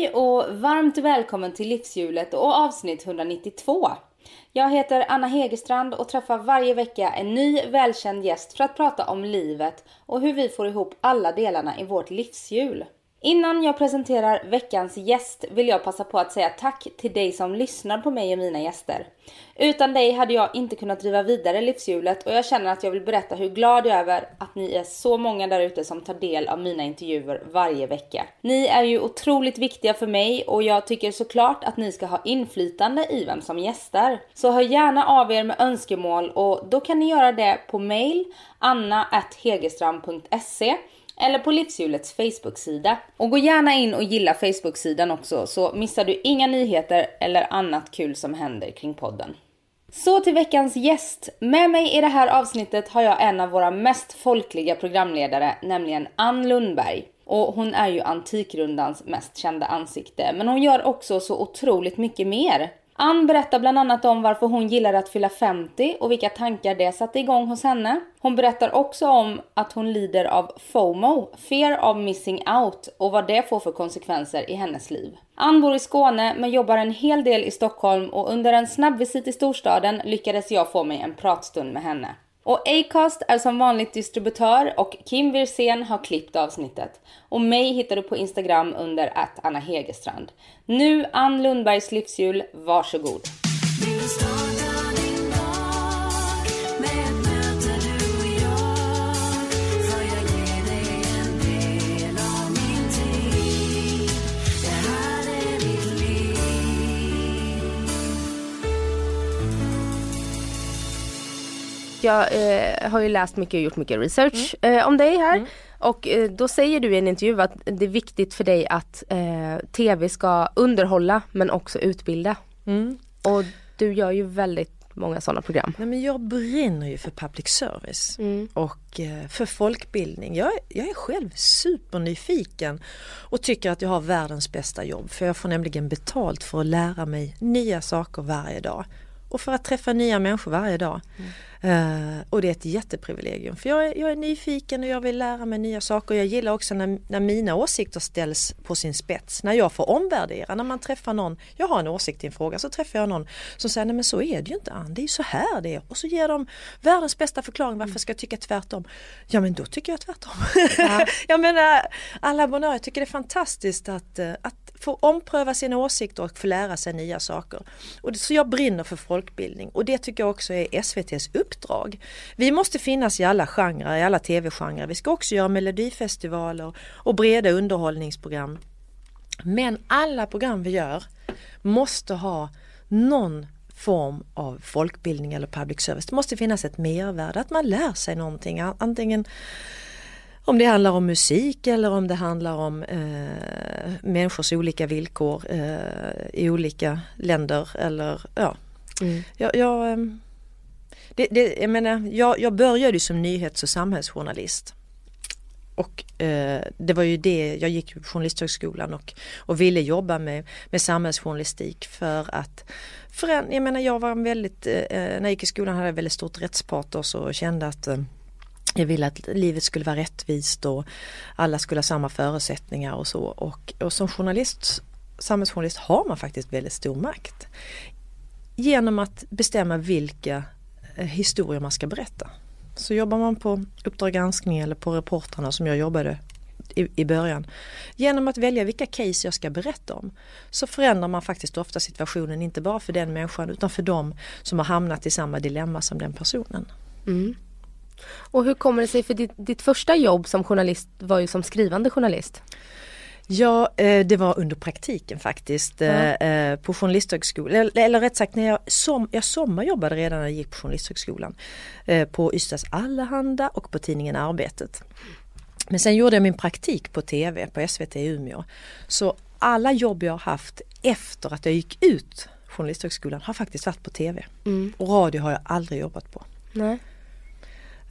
Hej och varmt välkommen till Livshjulet och avsnitt 192. Jag heter Anna Hegerstrand och träffar varje vecka en ny välkänd gäst för att prata om livet och hur vi får ihop alla delarna i vårt livshjul. Innan jag presenterar veckans gäst vill jag passa på att säga tack till dig som lyssnar på mig och mina gäster. Utan dig hade jag inte kunnat driva vidare livshjulet och jag känner att jag vill berätta hur glad jag är över att ni är så många där ute som tar del av mina intervjuer varje vecka. Ni är ju otroligt viktiga för mig och jag tycker såklart att ni ska ha inflytande i vem som gästar. Så hör gärna av er med önskemål och då kan ni göra det på mail anna.hegerstrand.se eller på Livshjulets Facebook-sida. Och gå gärna in och gilla Facebook-sidan också så missar du inga nyheter eller annat kul som händer kring podden. Så till veckans gäst. Med mig i det här avsnittet har jag en av våra mest folkliga programledare, nämligen Ann Lundberg. Och hon är ju Antikrundans mest kända ansikte, men hon gör också så otroligt mycket mer. Ann berättar bland annat om varför hon gillar att fylla 50 och vilka tankar det satte igång hos henne. Hon berättar också om att hon lider av FOMO, Fear of Missing Out, och vad det får för konsekvenser i hennes liv. Ann bor i Skåne men jobbar en hel del i Stockholm och under en snabbvisit i storstaden lyckades jag få mig en pratstund med henne. Och Acast är som vanligt distributör och Kim Wirsén har klippt avsnittet. Och mig hittar du på Instagram under att Anna Hegerstrand. Nu Ann Lundbergs livshjul, varsågod. Jag eh, har ju läst mycket och gjort mycket research mm. eh, om dig här. Mm. Och eh, då säger du i en intervju att det är viktigt för dig att eh, tv ska underhålla men också utbilda. Mm. Och du gör ju väldigt många sådana program. Nej, men jag brinner ju för public service mm. och eh, för folkbildning. Jag, jag är själv supernyfiken och tycker att jag har världens bästa jobb för jag får nämligen betalt för att lära mig nya saker varje dag och för att träffa nya människor varje dag. Mm. Uh, och det är ett jätteprivilegium för jag är, jag är, nyfiken och jag vill lära mig nya saker. Jag gillar också när, när, mina åsikter ställs på sin spets. När jag får omvärdera, när man träffar någon, jag har en åsikt i en fråga, så träffar jag någon som säger nej men så är det ju inte Ann, det är ju så här det är. Och så ger de världens bästa förklaring varför ska jag tycka tvärtom? Ja men då tycker jag tvärtom. Ja. jag menar alla bonheur, jag tycker det är fantastiskt att, eh, att få ompröva sina åsikter och få lära sig nya saker. Och så jag brinner för folkbildning och det tycker jag också är SVTs uppdrag. Vi måste finnas i alla genrer, i alla tv-genrer. Vi ska också göra melodifestivaler och breda underhållningsprogram. Men alla program vi gör måste ha någon form av folkbildning eller public service. Det måste finnas ett mervärde, att man lär sig någonting. Antingen om det handlar om musik eller om det handlar om eh, människors olika villkor eh, i olika länder eller ja. Mm. Jag, jag, ehm, det, det, jag, menar, jag, jag började som nyhets och samhällsjournalist. Och eh, det var ju det, jag gick på Journalisthögskolan och, och ville jobba med, med samhällsjournalistik för att för en, jag menar jag var en väldigt, eh, eh när jag gick i skolan hade jag väldigt stort rättspatos och kände att eh, jag ville att livet skulle vara rättvist och alla skulle ha samma förutsättningar och så. Och, och som journalist, samhällsjournalist har man faktiskt väldigt stor makt. Genom att bestämma vilka Eh, historier man ska berätta. Så jobbar man på Uppdrag granskning eller på Reportrarna som jag jobbade i, i början. Genom att välja vilka case jag ska berätta om så förändrar man faktiskt ofta situationen inte bara för den människan utan för dem som har hamnat i samma dilemma som den personen. Mm. Och hur kommer det sig, för ditt, ditt första jobb som journalist var ju som skrivande journalist. Ja, eh, det var under praktiken faktiskt mm. på Journalisthögskolan. Eller, rätt sagt, när jag, som, jag sommarjobbade redan när jag gick på Journalisthögskolan. På Ystads Allehanda och på tidningen Arbetet. Men sen gjorde jag min praktik på TV på SVT i Umeå. Så alla jobb jag har haft efter att jag gick ut Journalisthögskolan har faktiskt varit på TV. Mm. Och radio har jag aldrig jobbat på. Nej.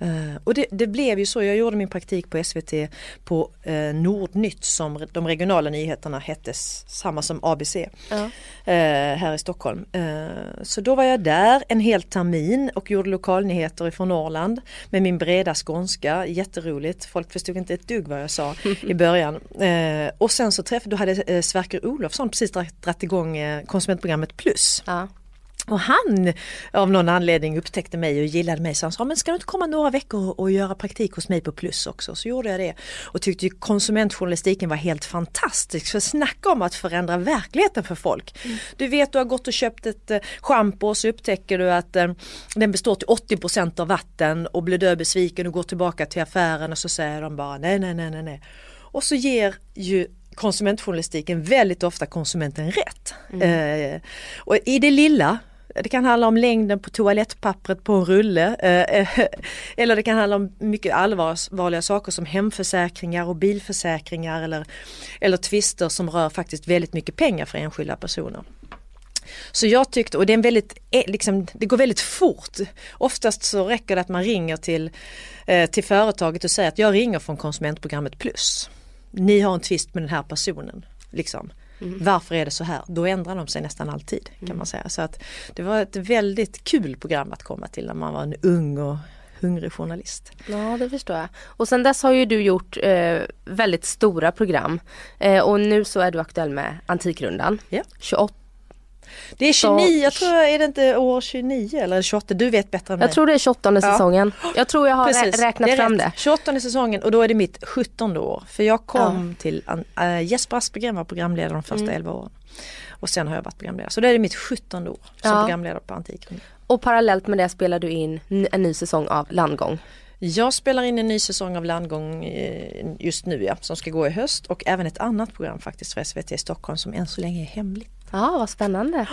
Uh, och det, det, blev ju så, jag gjorde min praktik på SVT på uh, Nordnytt som de regionala nyheterna hette, samma som ABC uh, här i Stockholm. så då var jag där en hel termin och gjorde lokalnyheter ifrån Norrland med min breda skånska, jätteroligt. Folk förstod inte ett dugg vad jag sa i början. och sen så träffade, då hade Sverker Olofsson precis dragit igång konsumentprogrammet Plus. Och han av någon anledning upptäckte mig och gillade mig så han sa, men ska du inte komma några veckor och göra praktik hos mig på Plus också? Så gjorde jag det och tyckte konsumentjournalistiken var helt fantastisk. För snacka om att förändra verkligheten för folk. Mm. Du vet du har gått och köpt ett eh, schampo och så upptäcker du att eh, den består till 80% av vatten och blir död besviken och går tillbaka till affären och så säger de bara nej, nej, nej, nej, nej. Och så ger ju konsumentjournalistiken väldigt ofta konsumenten rätt. Mm. Eh, och i det lilla det kan handla om längden på toalettpappret på en rulle eh, eh, eller det kan handla om mycket allvarliga saker som hemförsäkringar och bilförsäkringar eller, eller tvister som rör faktiskt väldigt mycket pengar för enskilda personer. Så jag tyckte, och det, är en väldigt, eh, liksom, det går väldigt fort. Oftast så räcker det att man ringer till, till företaget och säger att jag ringer från konsumentprogrammet plus. Ni har en tvist med den här personen. Liksom. Mm. Varför är det så här? Då ändrar de sig nästan alltid kan mm. man säga. Så att det var ett väldigt kul program att komma till när man var en ung och hungrig journalist. Ja det förstår jag. Och sen dess har ju du gjort eh, väldigt stora program eh, och nu så är du aktuell med Antikrundan. Ja. 28 det är 29, så... jag tror, är det inte år 29 eller 28? Du vet bättre än mig. Jag tror det är 28 ja. säsongen. Jag tror jag har Precis. räknat det fram det. 28 säsongen och då är det mitt 17 år. För jag kom ja. till, äh, Jesper Aspegren var programledare de första mm. 11 åren. Och sen har jag varit programledare. Så det är mitt 17 år som ja. programledare på Antikrundan. Och parallellt med det spelar du in en ny säsong av Landgång. Jag spelar in en ny säsong av Landgång eh, just nu ja, som ska gå i höst och även ett annat program faktiskt för SVT i Stockholm som än så länge är hemligt. Ja, vad spännande.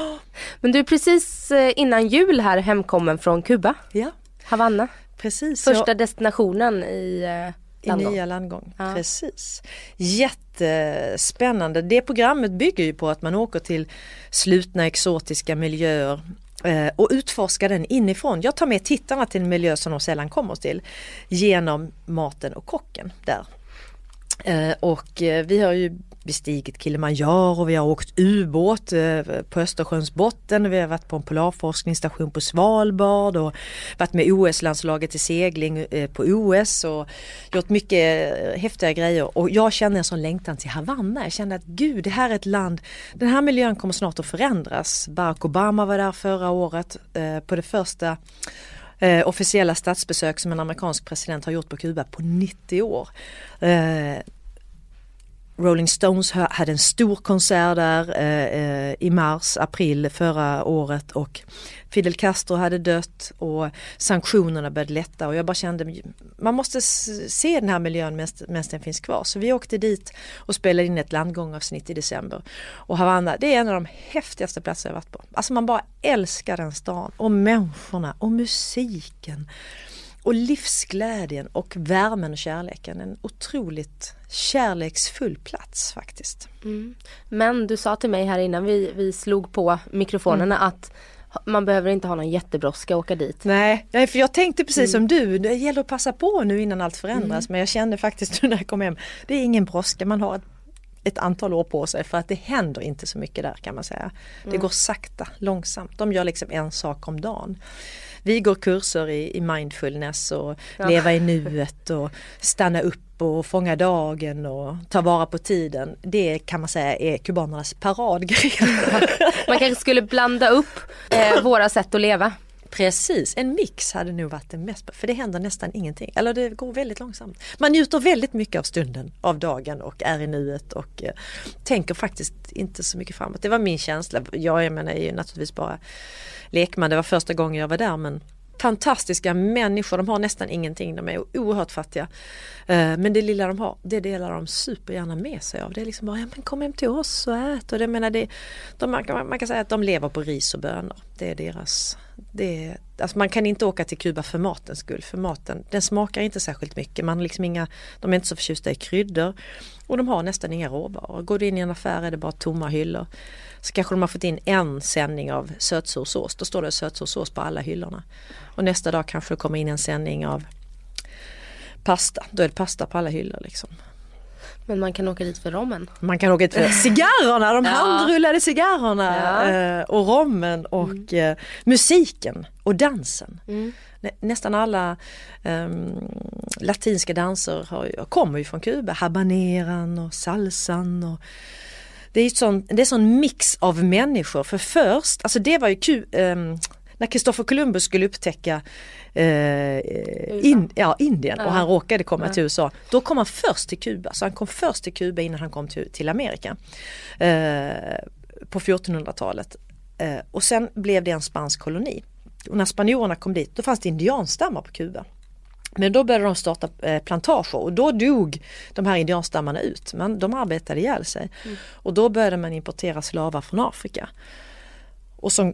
Men du är precis eh, innan jul här hemkommen från Kuba. Ja. Havanna. Precis. Första jag... destinationen i eh, landgång. I nya landgång, ja. precis. Jättespännande. Det programmet bygger ju på att man åker till slutna exotiska miljöer eh, och utforskar den inifrån. Jag tar med tittarna till en miljö som de sällan kommer till genom maten och kocken där. Och vi har ju bestigit Kilimanjaro, vi har åkt ubåt eh, på Östersjöns botten, vi har varit på en polarforskningsstation på Svalbard och varit med OS-landslaget i segling eh, på OS och gjort mycket eh, häftiga grejer och jag känner en sån längtan till Havanna. Jag kände att gud, det här är ett land, den här miljön kommer snart att förändras. Barack Obama var där förra året på det första eh, officiella statsbesök som en amerikansk president har gjort på Kuba på 90 år. Eh, Rolling Stones hade en stor konsert där eh, eh, i mars, april förra året och Fidel Castro hade dött och sanktionerna började lätta och jag bara kände man måste se den här miljön medan den finns kvar. Så vi åkte dit och spelade in ett landgångavsnitt i december. Och Havanna, det är en av de häftigaste platser jag varit på. Alltså man bara älskar den stan och människorna och musiken och livsglädjen och värmen och kärleken. En otroligt kärleksfull plats faktiskt. Mm. Men du sa till mig här innan vi, vi slog på mikrofonerna mm. att man behöver inte ha någon jättebrådska att åka dit. Nej, för jag tänkte precis mm. som du, det gäller att passa på nu innan allt förändras. Mm. Men jag kände faktiskt när jag kom hem, det är ingen brådska, man har ett, ett, antal år på sig för att det händer inte så mycket där kan man säga. Det mm. går sakta, långsamt. De gör liksom en sak om dagen. Vi går kurser i, i mindfulness och ja. leva i nuet och stanna upp och fånga dagen och ta vara på tiden. Det kan man säga är kubanernas paradgren. man kanske skulle blanda upp eh, våra sätt att leva. Precis, en mix hade nog varit det mest, för det händer nästan ingenting. Eller det går väldigt långsamt. Man njuter väldigt mycket av stunden, av dagen och är i nuet och eh, tänker faktiskt inte så mycket framåt. Det var min känsla. Jag, jag menar, är ju naturligtvis bara lekman, det var första gången jag var där men fantastiska människor, de har nästan ingenting, de är oerhört fattiga. Eh, men det lilla de har, det delar de supergärna med sig av. Det är liksom bara, ja men kom hem till oss och ät. Och det, menar, det, de, man, man, kan säga att de lever på ris och bönor. Det är deras, är, alltså man kan inte åka till Kuba för matens skull, för maten den smakar inte särskilt mycket. Man liksom inga, de är inte så förtjusta i kryddor och de har nästan inga råvaror. Går du in i en affär är det bara tomma hyllor så kanske de har fått in en sändning av sötsårsås. Då står det sötsårsås på alla hyllorna. Och nästa dag kanske det kommer in en sändning av pasta. Då är det pasta på alla hyllor liksom. Men man kan åka dit för rommen. Man kan åka dit för cigarrerna, de ja. handrullade cigarrerna ja. Eh, och rommen och mm. Eh, musiken och dansen. Mm. Nästan alla um, latinska danser har, kommer ju från Kuba, habaneran och salsan och det är, sån, det är sån mix av människor för först, alltså det var ju um, när Kristoffer Columbus skulle upptäcka eh, in, ja, Indien och han råkade komma ja. till USA. Då kom han först till Kuba, så han kom först till Kuba innan han kom till, till Amerika. Eh, på 1400-talet. Eh, och sen blev det en spansk koloni. Och när spanjorerna kom dit då fanns det indianstammar på Kuba. Men då började de starta plantager och då dog de här indianstammarna ut. Men de arbetade ihjäl sig. Mm. Och då började man importera slavar från Afrika. Och så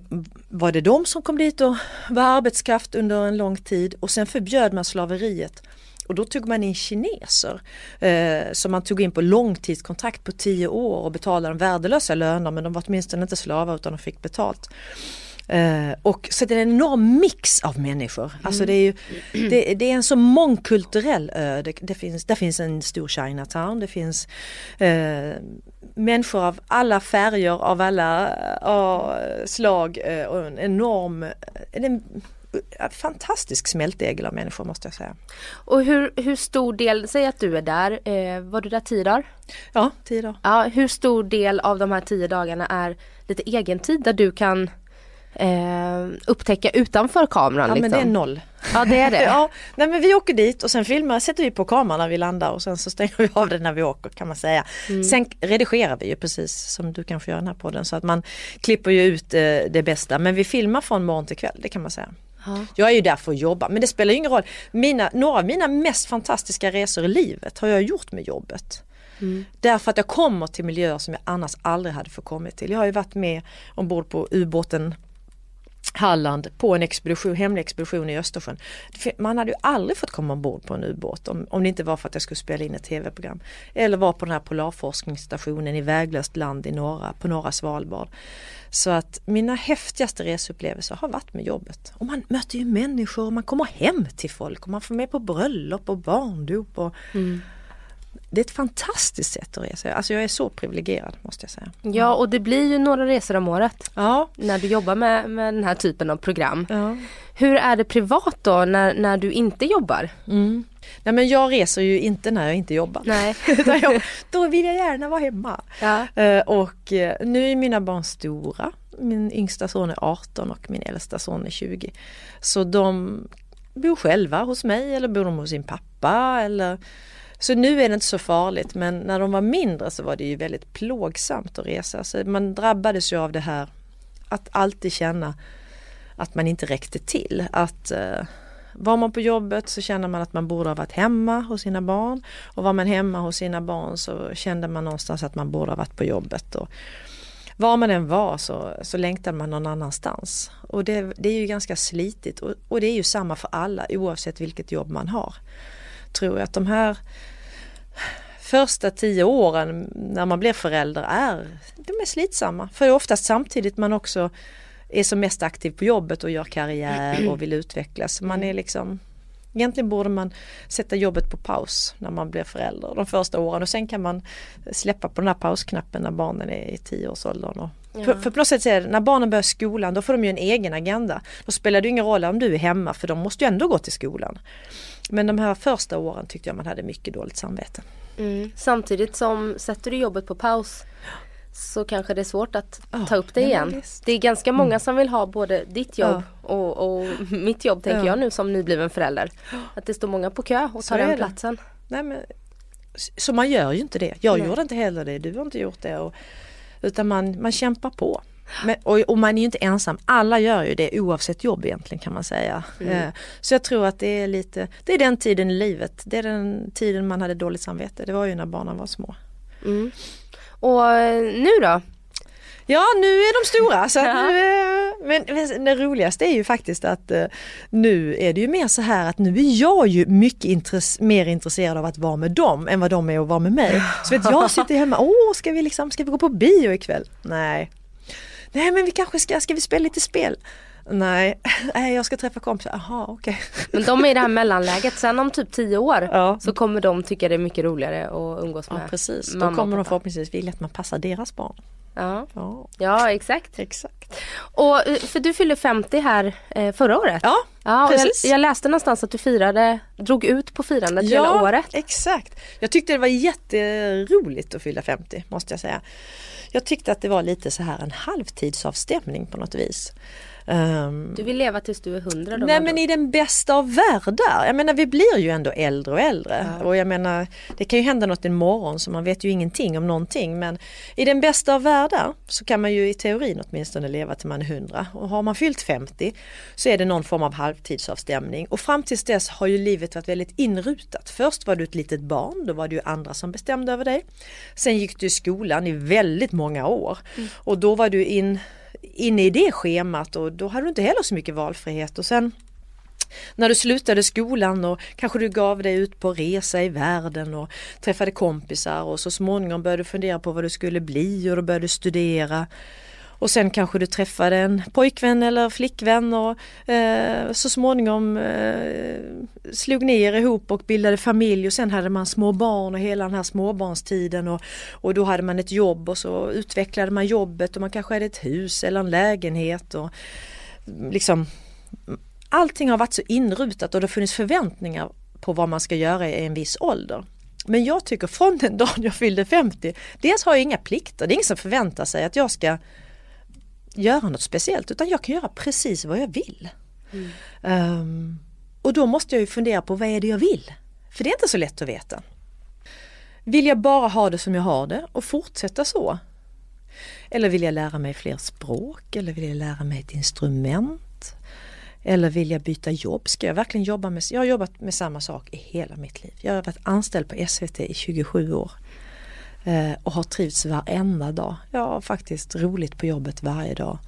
var det de som kom dit och var arbetskraft under en lång tid och sen förbjöd man slaveriet. Och då tog man in kineser eh, som man tog in på långtidskontrakt på tio år och betalade dem värdelösa löner men de var åtminstone inte slavar utan de fick betalt. Uh, och så det är en enorm mix av människor. Mm. Alltså det är, ju, det, det, är en så mångkulturell ö. Det, det, finns, det finns en stor Chinatown, det finns uh, människor av alla färger, av alla uh, slag och en enorm, en, fantastisk smältdegel av människor måste jag säga. Och hur, hur stor del, säg att du är där, eh, var du där tio dagar? Ja, tio dagar. Ja, hur stor del av de här tio dagarna är lite egen tid där du kan eh, upptäcka utanför kameran? Ja liksom? men det är liksom? noll. Ja det är det. ja, nej, men vi åker dit och sen filmar, sätter vi på kameran när vi landar och sen så stänger vi av den när vi åker kan man säga. Mm. Sen redigerar vi ju precis som du kanske gör den här podden så att man klipper ju ut eh, det bästa men vi filmar från morgon till kväll det kan man säga. Ja. Jag är ju där för att jobba men det spelar ingen roll. Mina, några av mina mest fantastiska resor i livet har jag gjort med jobbet. Mm. Därför att jag kommer till miljöer som jag annars aldrig hade fått komma till. Jag har ju varit med ombord på ubåten Halland på en expedition, hemlig expedition i Östersjön. Man hade ju aldrig fått komma ombord på en ubåt om, om det inte var för att jag skulle spela in ett tv-program. Eller vara på den här polarforskningsstationen i väglöst land i norra, på norra Svalbard. Så att mina häftigaste reseupplevelser har varit med jobbet. Och man möter ju människor och man kommer hem till folk och man får med på bröllop och barndop. Och, mm det är ett fantastiskt sätt att resa. Alltså jag är så privilegierad måste jag säga. Ja och det blir ju några resor om året. Ja. När du jobbar med, med den här typen av program. Ja. Hur är det privat då när, när du inte jobbar? Mm. Nej men jag reser ju inte när jag inte jobbar. Nej. jag, då vill jag gärna vara hemma. Ja. Uh, och uh, nu är mina barn stora. Min yngsta son är 18 och min äldsta son är 20. Så de bor själva hos mig eller bor de hos sin pappa eller så nu är det inte så farligt men när de var mindre så var det ju väldigt plågsamt att resa. Så man drabbades ju av det här att alltid känna att man inte räckte till. Att eh, var man på jobbet så kände man att man borde ha varit hemma hos sina barn. Och var man hemma hos sina barn så kände man någonstans att man borde ha varit på jobbet. Och var man än var så, så längtade man någon annanstans. Och det, det är ju ganska slitigt och, och det är ju samma för alla oavsett vilket jobb man har. Tror jag att de här första tio åren när man blir förälder är, de är slitsamma. För det är oftast samtidigt man också är som mest aktiv på jobbet och gör karriär och vill utvecklas. Man är liksom Egentligen borde man sätta jobbet på paus när man blir förälder de första åren och sen kan man släppa på den här pausknappen när barnen är i tioårsåldern. Och ja. för, för på något sätt är det, när barnen börjar skolan då får de ju en egen agenda. Då spelar det ingen roll om du är hemma för de måste ju ändå gå till skolan. Men de här första åren tyckte jag man hade mycket dåligt samvete. Mm. Samtidigt som sätter du jobbet på paus så kanske det är svårt att oh, ta upp det igen. Det är ganska många mm. som vill ha både ditt jobb oh. och, och, mitt jobb tänker oh. jag nu som nybliven förälder. Att det står många på kö och tar den platsen. Nej, men, så man gör ju inte det. Jag Nej. gjorde inte heller det, du har inte gjort det. Och, utan man, man kämpar på. Men, och, och, man är ju inte ensam, alla gör ju det oavsett jobb egentligen kan man säga. Mm. Eh, så jag tror att det är lite, det är den tiden i livet, det är den tiden man hade dåligt samvete, det var ju när barnen var små. Mm. Och eh, nu då? Ja nu är de stora. Så ja. nu, men det roligaste är ju faktiskt att nu är det ju mer så här att nu är jag ju mycket intress mer intresserad av att vara med dem än vad de är att vara med mig. Så vet jag sitter hemma, åh ska vi liksom, ska vi gå på bio ikväll? Nej, Nej men vi kanske ska, ska vi spela lite spel? Nej, nej jag ska träffa kompisar, jaha okej. Okay. Men de är i det här mellanläget, sen om typ tio år ja. så kommer de tycka det är mycket roligare att umgås med Ja precis, då kommer de förhoppningsvis vilja att man passar deras barn. Ja, ja. ja exakt. exakt. Och eh, för du fyllde 50 här eh, förra året. Ja, ja precis. Jag, jag, läste någonstans att du firade, drog ut på firandet ja, hela året. exakt. Jag tyckte det var jätteroligt att fylla 50 måste jag säga. Jag tyckte att det var lite så här en halvtidsavstämning på något vis. Um, du vill leva tills du är hundra? Nej men i den bästa av världar. Jag menar vi blir ju ändå äldre och äldre. Ja. Och jag menar det kan ju hända något imorgon så man vet ju ingenting om någonting. Men i den bästa av världar så kan man ju i teorin åtminstone leva till man är 100. Och har man fyllt 50 så är det någon form av halvtidsavstämning. Och fram tills dess har ju livet varit väldigt inrutat. Först var du ett litet barn, då var det ju andra som bestämde över dig. Sen gick du i skolan i väldigt många år. Mm. Och då var du in inne i det schemat och då hade du inte heller så mycket valfrihet och sen när du slutade skolan och kanske du gav dig ut på resa i världen och träffade kompisar och så småningom började du fundera på vad du skulle bli och då började du studera. Och sen kanske du träffade en pojkvän eller flickvän och eh, så småningom eh, slog ni er ihop och bildade familj och sen hade man små barn och hela den här småbarnstiden och, och då hade man ett jobb och så utvecklade man jobbet och man kanske hade ett hus eller en lägenhet och mm, liksom mm, Allting har varit så inrutat och det har funnits förväntningar på vad man ska göra i en viss ålder. Men jag tycker från den dagen jag fyllde 50, dels har jag inga plikter, det är ingen som förväntar sig att jag ska göra något speciellt utan jag kan göra precis vad jag vill. Mm. Um, och då måste jag ju fundera på vad är det jag vill? För det är inte så lätt att veta. Vill jag bara ha det som jag har det och fortsätta så? Eller vill jag lära mig fler språk? Eller vill jag lära mig ett instrument? Eller vill jag byta jobb? Ska jag verkligen jobba med... Jag har jobbat med samma sak i hela mitt liv. Jag har varit anställd på SVT i 27 år. Eh, och har trivts varenda dag. Jag har faktiskt roligt på jobbet varje dag.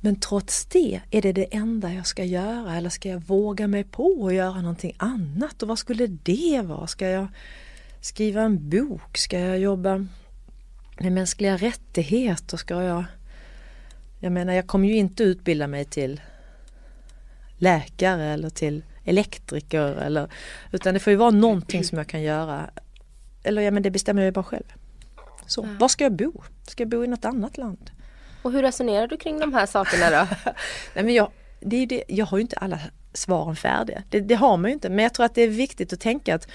Men trots det, är det det enda jag ska göra eller ska jag våga mig på att göra någonting annat? Och vad skulle det vara? Ska jag skriva en bok? Ska jag jobba med mänskliga rättigheter? Ska jag... Jag menar, jag kommer ju inte utbilda mig till läkare eller till elektriker eller utan det får ju vara någonting som jag kan göra eller ja men det bestämmer jag ju bara själv. Så, ja. var ska jag bo? Ska jag bo i något annat land? Och hur resonerar du kring de här sakerna då? Nej, men jag, det är det, jag har ju inte alla svaren färdiga. Det, det, har man ju inte men jag tror att det är viktigt att tänka att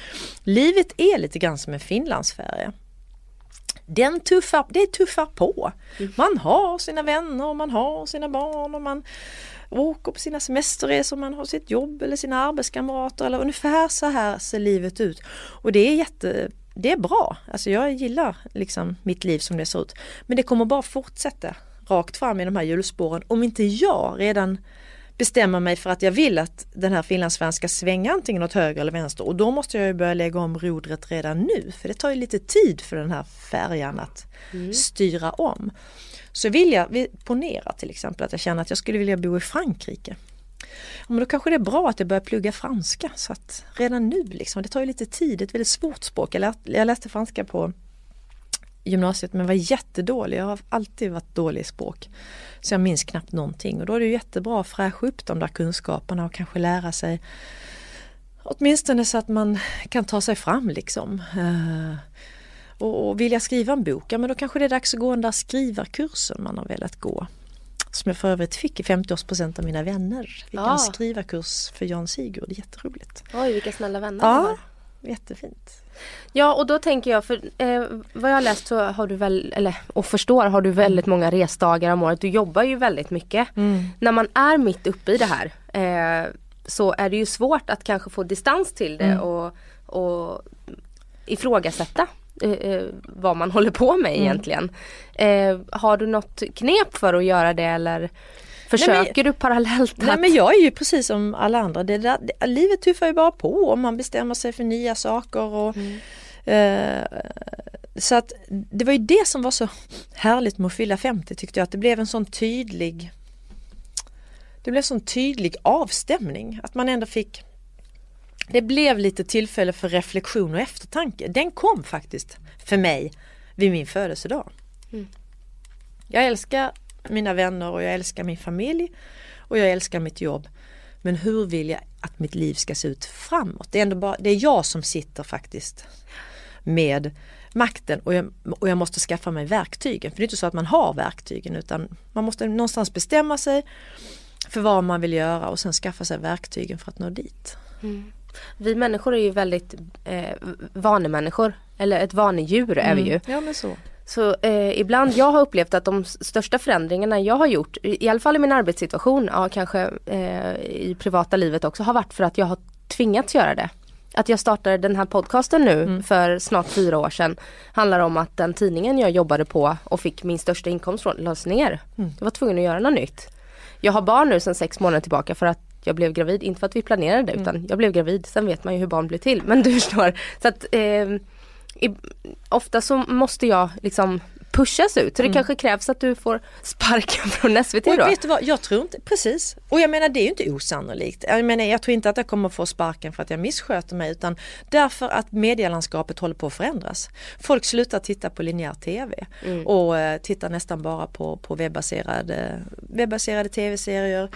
livet är lite grann som en Finlandsfärja. Den tuffar, det tuffar på. Mm. Man har sina vänner och man har sina barn och man åker på sina semesterresor, man har sitt jobb eller sina arbetskamrater eller ungefär så här ser livet ut. Och det är jätte det är bra. Alltså jag gillar liksom mitt liv som det ser ut. Men det kommer bara fortsätta rakt fram i de här hjulspåren om inte jag redan bestämmer mig för att jag vill att den här finlandssvenska svänga antingen åt höger eller vänster och då måste jag ju börja lägga om rodret redan nu för det tar ju lite tid för den här färjan att mm. styra om. Så vill jag, ponera till exempel att jag känner att jag skulle vilja bo i Frankrike men då kanske det är bra att jag börjar plugga franska så att redan nu liksom, det tar ju lite tid, det är ett väldigt svårt språk. Jag, lät, jag läste franska på gymnasiet men var jättedålig, jag har alltid varit dålig i språk. Så jag minns knappt någonting och då är det jättebra att fräscha upp de där kunskaperna och kanske lära sig åtminstone så att man kan ta sig fram liksom. Eh, och, vill jag skriva en bok, ja men då kanske det är dags att gå den där skrivarkursen man har velat gå. Som jag för övrigt fick i 50-årspresent av mina vänner. Fick ja. en skrivarkurs för Jan Sigurd, jätteroligt. Oj vilka snälla vänner ja, du har. Jättefint. Ja och då tänker jag, för eh, vad jag har läst så har du väl, eller och förstår har du väldigt många resdagar om året. Du jobbar ju väldigt mycket. Mm. När man är mitt uppe i det här eh, så är det ju svårt att kanske få distans till det mm. och, och ifrågasätta Eh, eh, vad man håller på med mm. egentligen. Eh, har du något knep för att göra det eller Försöker nej, men, du parallellt? Nej men jag är ju precis som alla andra. Det där, det, livet tuffar ju bara på om man bestämmer sig för nya saker. Och, mm. eh, så att det var ju det som var så härligt med att fylla 50 tyckte jag. Att det blev en sån tydlig Det blev en sån tydlig avstämning. Att man ändå fick det blev lite tillfälle för reflektion och eftertanke. Den kom faktiskt för mig vid min födelsedag. Mm. Jag älskar mina vänner och jag älskar min familj. och jag älskar mitt jobb. Men hur vill jag att mitt liv ska se ut framåt? Det är ändå bara, det är jag som sitter faktiskt med makten och jag, och jag måste skaffa mig verktygen. För det är inte så att man har verktygen utan man måste någonstans bestämma sig för vad man vill göra och sen skaffa sig verktygen för att nå dit. Mm. Vi människor är ju väldigt eh, vanemänniskor. Eller ett vanedjur är vi ju. Mm. Ja men så. Så eh, ibland, jag har upplevt att de största förändringarna jag har gjort, i alla fall i min arbetssituation, ja kanske eh, i privata livet också, har varit för att jag har tvingats göra det. Att jag startade den här podcasten nu mm. för snart fyra år sedan handlar om att den tidningen jag jobbade på och fick min största inkomst från lades ner. Mm. Jag var tvungen att göra något nytt. Jag har barn nu sedan sex månader tillbaka för att jag blev gravid, inte för att vi planerade det mm. utan jag blev gravid. Sen vet man ju hur barn blir till men du förstår. Så att, eh, i, ofta så måste jag liksom pushas ut. Så det mm. kanske krävs att du får sparken från SVT och då? Vet du vad, jag tror inte, precis. Och jag menar det är ju inte osannolikt. Jag menar jag tror inte att jag kommer få sparken för att jag missköter mig utan därför att medielandskapet håller på att förändras. Folk slutar titta på linjär tv mm. och uh, tittar nästan bara på, på webbaserade, webbaserade tv-serier,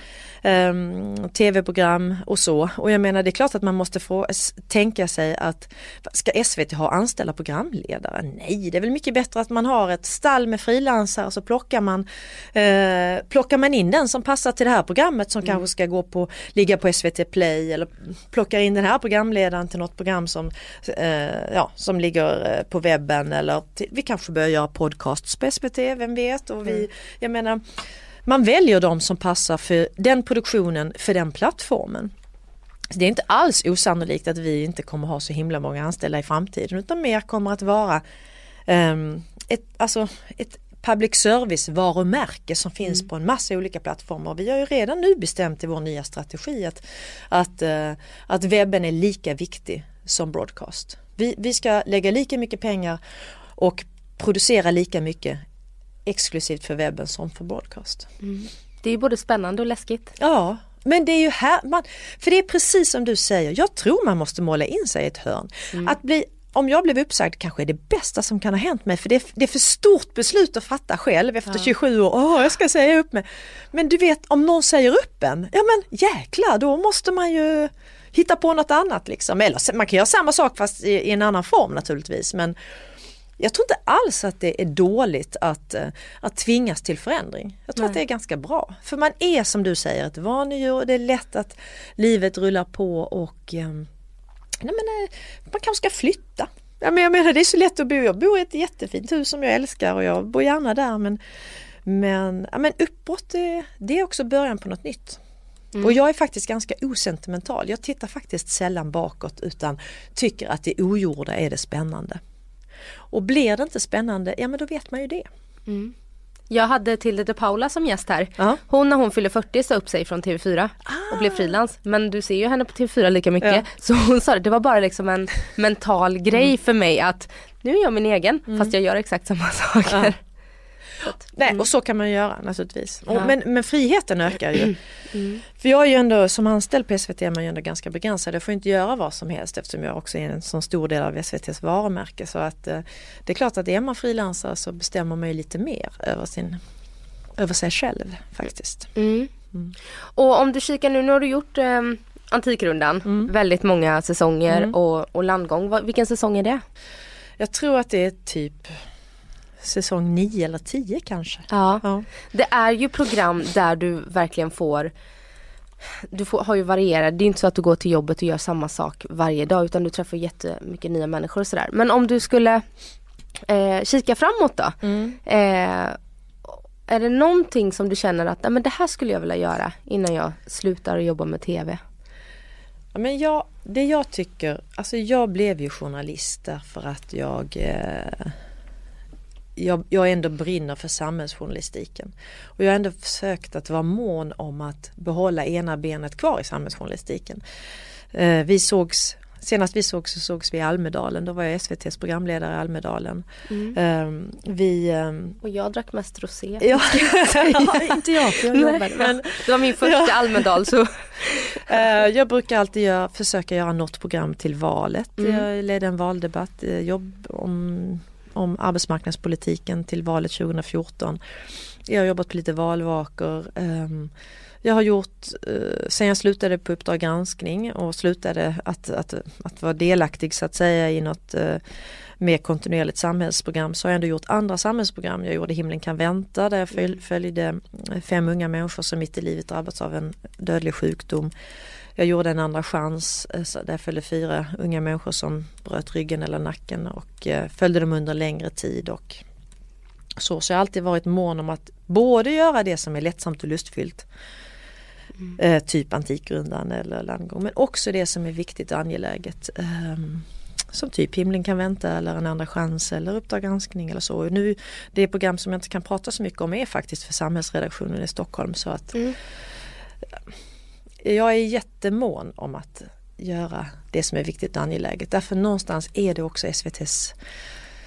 um, tv-program och så. Och jag menar det är klart att man måste få tänka sig att ska SVT ha anställda programledare? Nej, det är väl mycket bättre att man har ett stall med frilansare så plockar man, eh, plockar man in den som passar till det här programmet som mm. kanske ska gå på, ligga på SVT Play eller plockar in den här programledaren till något program som, eh, ja, som ligger eh, på webben eller till, vi kanske börjar göra podcasts på SVT, vem vet? Och vi, mm. jag menar, man väljer de som passar för den produktionen, för den plattformen. Det är inte alls osannolikt att vi inte kommer ha så himla många anställda i framtiden utan mer kommer att vara um, ett, alltså ett public service varumärke som finns mm. på en massa olika plattformar. Vi har ju redan nu bestämt i vår nya strategi att, att, uh, att webben är lika viktig som broadcast. Vi, vi ska lägga lika mycket pengar och producera lika mycket exklusivt för webben som för broadcast. Mm. Det är både spännande och läskigt. Ja, men det är ju här, man, för det är precis som du säger, jag tror man måste måla in sig i ett hörn. Mm. Att bli om jag blev uppsagd kanske är det bästa som kan ha hänt mig för det är, det är för stort beslut att fatta själv efter ja. 27 år. Åh, jag ska säga upp mig. Men du vet om någon säger upp en, ja men jäklar då måste man ju hitta på något annat liksom. Eller man kan göra samma sak fast i, i en annan form naturligtvis men jag tror inte alls att det är dåligt att, eh, att tvingas till förändring. Jag tror Nej. att det är ganska bra. För man är som du säger ett vanedjur och det är lätt att livet rullar på och um, nej men, eh, man kanske ska flytta. Ja, men jag menar det är så lätt att bo, jag bor i ett jättefint hus som jag älskar och jag bor gärna där men, men, ja, men uppbrott det, det är också början på något nytt. Mm. Och jag är faktiskt ganska osentimental. Jag tittar faktiskt sällan bakåt utan tycker att det ogjorda är det spännande. Och blir det inte spännande, ja men då vet man ju det. Mm. Jag hade Tilde de Paula som gäst här. Uh-huh. Hon när hon fyllde 40 sa upp sig från TV4 ah. och blev frilans. Men du ser ju henne på TV4 lika mycket. Ja. Så hon sa det, det var bara liksom en mental grej mm. för mig att nu är jag min egen mm. fast jag gör exakt samma saker. Nej, mm. och så kan man göra naturligtvis. Ja. Men, men friheten ökar ju. Mm. För jag är ju ändå som anställd på SVT är man ju ändå ganska begränsad. Jag får inte göra vad som helst eftersom jag också är en så stor del av SVTs varumärke. Så att eh, det är klart att är man frilansare så bestämmer man ju lite mer över, sin, över sig själv faktiskt. Mm. mm. Och om du kikar nu, nu har du gjort eh, Antikrundan, mm. väldigt många säsonger mm. och, och landgång. Vilken säsong är det? Jag tror att det är typ säsong 9 eller 10 kanske. Ja. ja. Det är ju program där du verkligen får du får, har ju varierat, det är inte så att du går till jobbet och gör samma sak varje dag utan du träffar jättemycket nya människor och sådär. Men om du skulle eh, kika framåt då. Mm. Eh, är det någonting som du känner att men det här skulle jag vilja göra innan jag slutar jobba med TV? Ja, men jag, det jag tycker, alltså jag blev ju journalist därför att jag eh, jag, jag ändå brinner för samhällsjournalistiken. Och jag har ändå försökt att vara mån om att behålla ena benet kvar i samhällsjournalistiken. Eh, vi sågs Senast vi sågs så sågs vi i Almedalen, då var jag SVTs programledare i Almedalen. Mm. Um, vi, um... Och jag drack mest rosé. Ja, inte jag för jag jobbade. Men, det var min första ja. Almedal så. uh, jag brukar alltid göra, försöka göra något program till valet. Mm. Jag ledde en valdebatt, eh, jobb om om arbetsmarknadspolitiken till valet 2014. Jag har jobbat på lite valvakor. Ehm, jag har gjort, eh, sen jag slutade på Uppdrag granskning och slutade att, att, att vara delaktig så att säga i något eh, mer kontinuerligt samhällsprogram så har jag ändå gjort andra samhällsprogram. Jag gjorde Himlen kan vänta där jag följde fem unga människor som mitt i livet drabbats av en dödlig sjukdom. Jag gjorde en andra chans eh, där jag följde fyra unga människor som bröt ryggen eller nacken och eh, följde dem under längre tid och så. Så jag har alltid varit mån om att både göra det som är lättsamt och lustfyllt mm. eh, typ Antikrundan eller Landgång men också det som är viktigt och angeläget. Eh, som typ Himlen kan vänta eller En andra chans eller Uppdrag granskning eller så. Nu, det program som jag inte kan prata så mycket om är faktiskt för samhällsredaktionen i Stockholm så att mm. Jag är jättemån om att göra det som är viktigt och angeläget. Därför någonstans är det också SVTs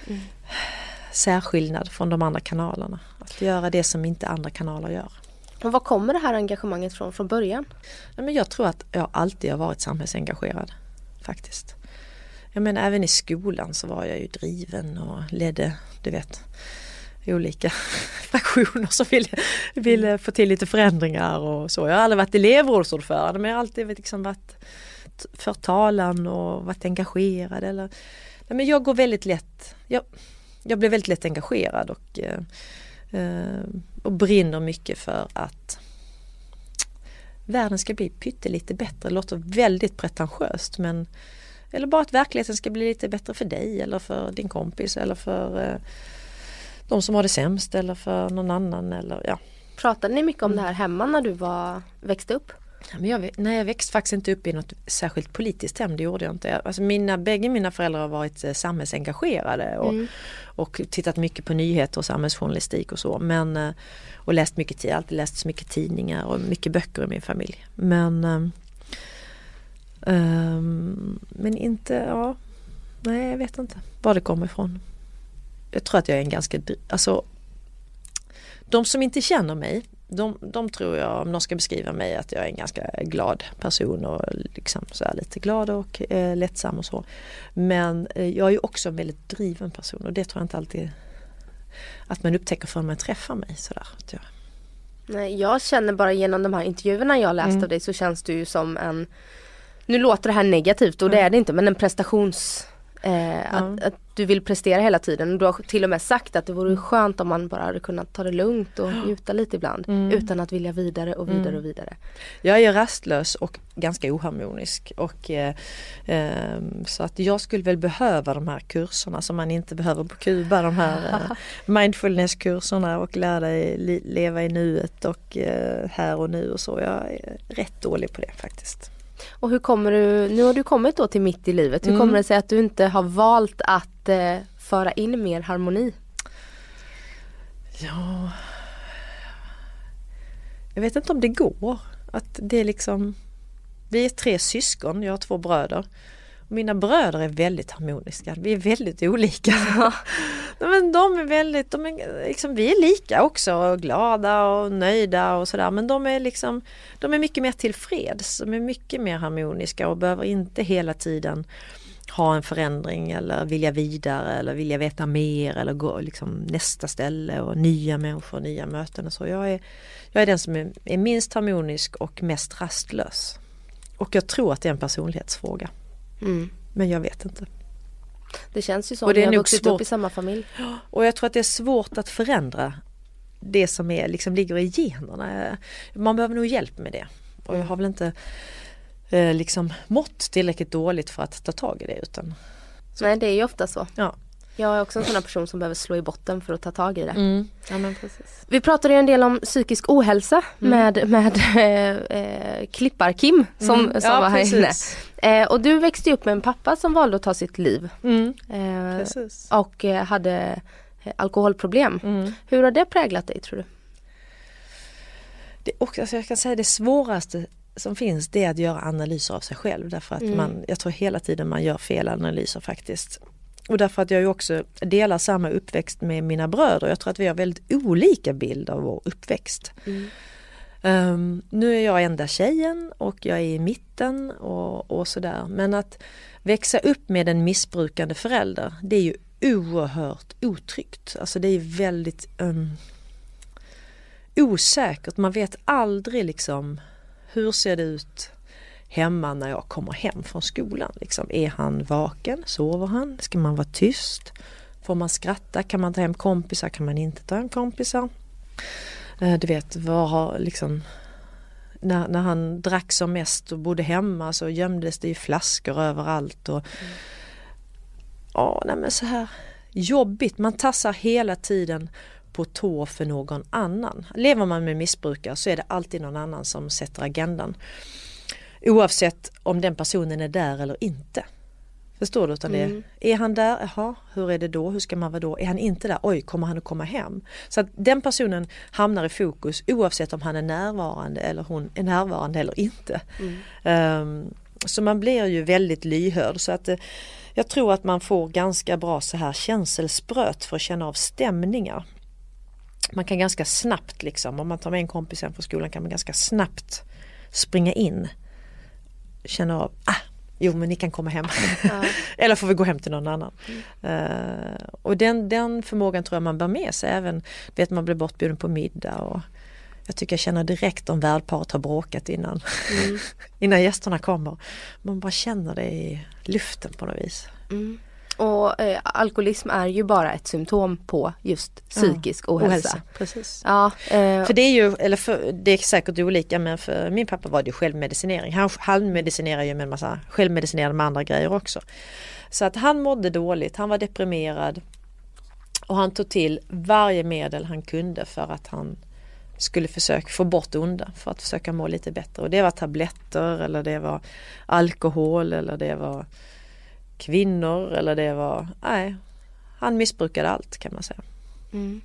mm. särskillnad från de andra kanalerna. Att göra det som inte andra kanaler gör. Och var kommer det här engagemanget från från början? men jag tror att jag alltid har varit samhällsengagerad faktiskt. Jag menar även i skolan så var jag ju driven och ledde, du vet, olika fraktioner som ville, ville få till lite förändringar och så. Jag har aldrig varit elevrådsordförande men jag har alltid liksom varit för talan och varit engagerad. Eller, nej, men jag går väldigt lätt, jag, jag blir väldigt lätt engagerad och, eh, eh, och brinner mycket för att världen ska bli pyttelite bättre. Det låter väldigt pretentiöst men eller bara att verkligheten ska bli lite bättre för dig eller för din kompis eller för eh, de som har det sämst eller för någon annan. Eller, ja. Pratade ni mycket om det här hemma när du var, växte upp? Men jag, nej, jag växte faktiskt inte upp i något särskilt politiskt hem, det gjorde jag inte. Alltså mina, bägge mina föräldrar har varit eh, samhällsengagerade och, mm. och tittat mycket på nyheter och samhällsjournalistik och så. Men, eh, och läst mycket, alltid läst så mycket tidningar och mycket böcker i min familj. Men Um, men inte, ja, nej jag vet inte var det kommer ifrån. Jag tror att jag är en ganska, alltså de som inte känner mig, de, de tror jag, om någon ska beskriva mig, att jag är en ganska glad person och liksom så lite glad och eh, lättsam och så. Men eh, jag är ju också en väldigt driven person och det tror jag inte alltid att man upptäcker förrän man träffar mig sådär. Jag... Nej, jag känner bara genom de här intervjuerna jag läst mm. av dig så känns du ju som en nu låter det här negativt och det är det inte men en prestations Eh, att, att, du vill prestera hela tiden. Du har till och med sagt att det vore mm. skönt om man bara hade kunnat ta det lugnt och njuta lite ibland. Mm. Utan att vilja vidare och vidare mm. och vidare. Jag är rastlös och ganska oharmonisk. Och, eh, eh, så att jag skulle väl behöva de här kurserna som man inte behöver på Kuba. De här eh, mindfulness-kurserna och lära dig leva i nuet och eh, här och nu och så. Jag är rätt dålig på det faktiskt. Och hur kommer du, nu har du kommit då till mitt i livet, hur mm. kommer det sig att du inte har valt att eh, föra in mer harmoni? Ja, jag vet inte om det går. Att det är liksom, vi är tre syskon, jag har två bröder. Mina bröder är väldigt harmoniska, vi är väldigt olika. Men de är väldigt, de är, liksom, vi är lika också och glada och nöjda och sådär men de är liksom De är mycket mer tillfreds, de är mycket mer harmoniska och behöver inte hela tiden ha en förändring eller vilja vidare eller vilja veta mer eller gå liksom nästa ställe och nya människor, nya möten och så. Jag är, jag är den som är, är minst harmonisk och mest rastlös. Och jag tror att det är en personlighetsfråga. Mm. Men jag vet inte. Det känns ju som ni har vuxit svårt. upp i samma familj. Och jag tror att det är svårt att förändra det som är, liksom ligger i generna. Man behöver nog hjälp med det. Och jag har väl inte eh, liksom mått tillräckligt dåligt för att ta tag i det. Utan, Nej det är ju ofta så. Ja. Jag är också en sån här person som behöver slå i botten för att ta tag i det. Mm. Ja, Vi pratade ju en del om psykisk ohälsa mm. med, med äh, äh, Klippar-Kim som, mm. som ja, var här inne. Äh, och du växte upp med en pappa som valde att ta sitt liv. Mm. och hade alkoholproblem. Mm. Hur har det präglat dig tror du? Det, och, alltså jag kan säga det svåraste som finns det är att göra analyser av sig själv därför att mm. man, jag tror hela tiden man gör fel analyser faktiskt. Och därför att jag ju också delar samma uppväxt med mina bröder. Jag tror att vi har väldigt olika bild av vår uppväxt. Mm. Um, nu är jag enda tjejen och jag är i mitten och, och sådär. Men att växa upp med en missbrukande förälder det är ju oerhört otryggt. Alltså det är väldigt um, osäkert, man vet aldrig liksom hur ser det ut hemma när jag kommer hem från skolan. Liksom, är han vaken? Sover han? Ska man vara tyst? Får man skratta? Kan man ta hem kompisar? Kan man inte ta hem kompisar? Eh, du vet, vad har liksom när, när han drack som mest och bodde hemma så gömdes det ju flaskor överallt. Och, mm. Ja, nej men så här jobbigt, man tassar hela tiden på tå för någon annan. Lever man med missbrukare så är det alltid någon annan som sätter agendan. Oavsett om den personen är där eller inte. Förstår du? Utan mm. det, är han där? Jaha, hur är det då? Hur ska man vara då? Är han inte där? Oj, kommer han att komma hem? Så att den personen hamnar i fokus oavsett om han är närvarande eller hon är närvarande eller inte. Mm. Um, så man blir ju väldigt lyhörd så att uh, jag tror att man får ganska bra så här känselspröt för att känna av stämningar. Man kan ganska snabbt liksom, om man tar med en kompis hem från skolan kan man ganska snabbt springa in. Känna av, ah, Jo men ni kan komma hem. Ja. Eller får vi gå hem till någon annan. Mm. Uh, och den, den förmågan tror jag man bär med sig även vet man blir bortbjuden på middag. Och jag tycker jag känner direkt om värdparet har bråkat innan, mm. innan gästerna kommer. Man bara känner det i luften på något vis. Mm. Och eh, alkoholism är ju bara ett symptom på just psykisk ja, ohälsa. ohälsa. Precis. Ja, eh, för det är ju, eller för, det är säkert olika men för min pappa var det ju självmedicinering. Han halvmedicinerar ju med en massa, självmedicinerade med andra grejer också. Så att han mådde dåligt, han var deprimerad och han tog till varje medel han kunde för att han skulle försöka få bort onda för att försöka må lite bättre. Och det var tabletter eller det var alkohol eller det var kvinnor eller det var, nej, han missbrukade allt kan man säga. Mm.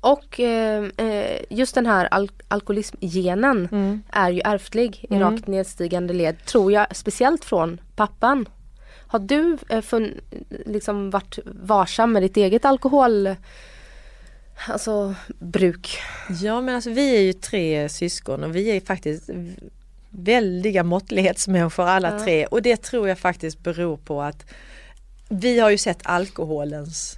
Och eh, eh, just den här al alkoholismgenen mm. är ju ärftlig i mm. rakt nedstigande led tror jag, speciellt från pappan. Har du eh, fun, liksom varit varsam med ditt eget alkohol Alltså bruk? Ja men alltså vi är ju tre syskon och vi är faktiskt väldiga måttlighetsmänniskor alla ja. tre och det tror jag faktiskt beror på att vi har ju sett alkoholens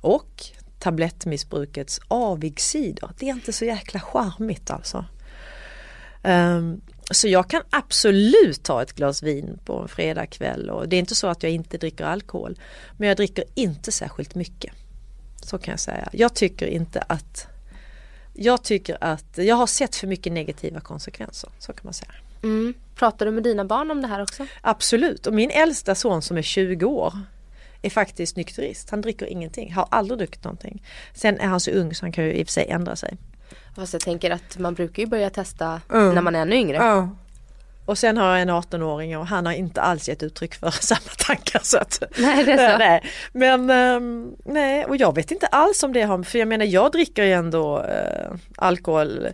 och tablettmissbrukets avigsidor. Det är inte så jäkla charmigt alltså. Um, så jag kan absolut ta ett glas vin på en fredagkväll och det är inte så att jag inte dricker alkohol. Men jag dricker inte särskilt mycket. Så kan jag säga. Jag tycker inte att jag tycker att jag har sett för mycket negativa konsekvenser. Så kan man säga. Mm. Pratar du med dina barn om det här också? Absolut och min äldsta son som är 20 år är faktiskt nykterist. Han dricker ingenting, har aldrig druckit någonting. Sen är han så ung så han kan ju i och för sig ändra sig. Fast jag tänker att man brukar ju börja testa mm. när man är ännu yngre. Mm. Och sen har jag en 18-åring och han har inte alls gett uttryck för samma tankar. Så att, nej, det är så. Nej. Men um, nej, och jag vet inte alls om det har, för jag menar jag dricker ju ändå uh, alkohol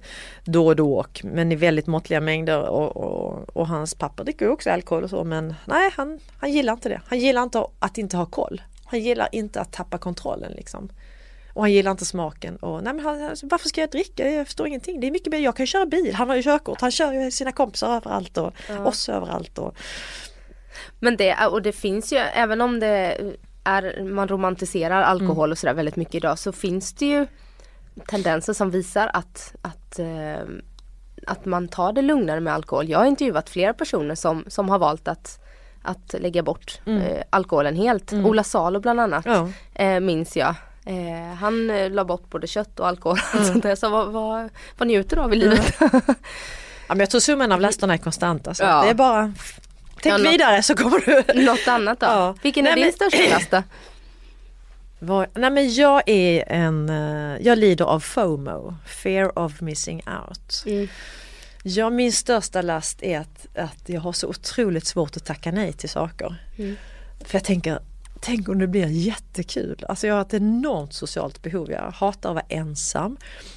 då och då, och, men i väldigt måttliga mängder och, och, och hans pappa dricker också alkohol och så men nej han, han gillar inte det. Han gillar inte att inte ha koll. Han gillar inte att tappa kontrollen liksom. Och han gillar inte smaken. Och, nej men han, alltså, varför ska jag dricka? Jag förstår ingenting. Det är mycket mer, jag kan köra bil, han har ju körkort, han kör ju sina kompisar överallt och ja. oss överallt. Och... Men det, och det finns ju, även om det är, man romantiserar alkohol mm. och sådär väldigt mycket idag så finns det ju tendenser som visar att, att, eh, att man tar det lugnare med alkohol. Jag har intervjuat flera personer som, som har valt att att lägga bort mm. eh, alkoholen helt. Mm. Ola Salo bland annat ja. eh, minns jag Eh, han eh, la bort både kött och alkohol och sånt där. Så vad, vad, vad njuter du av i livet? ja, men jag tror summan av lasterna är konstant. Alltså. Ja. Det är bara Tänk ja, vidare något, så kommer du... Något annat då? Ja. Vilken är Nej, din men... största last då? Var, nej men jag är en, eh, jag lider av FOMO, Fear of Missing Out. Mm. Ja, min största last är att, att jag har så otroligt svårt att tacka nej till saker. Mm. För jag tänker, tänk om det blir jättekul. Alltså jag har ett enormt socialt behov. Jag hatar att vara ensam.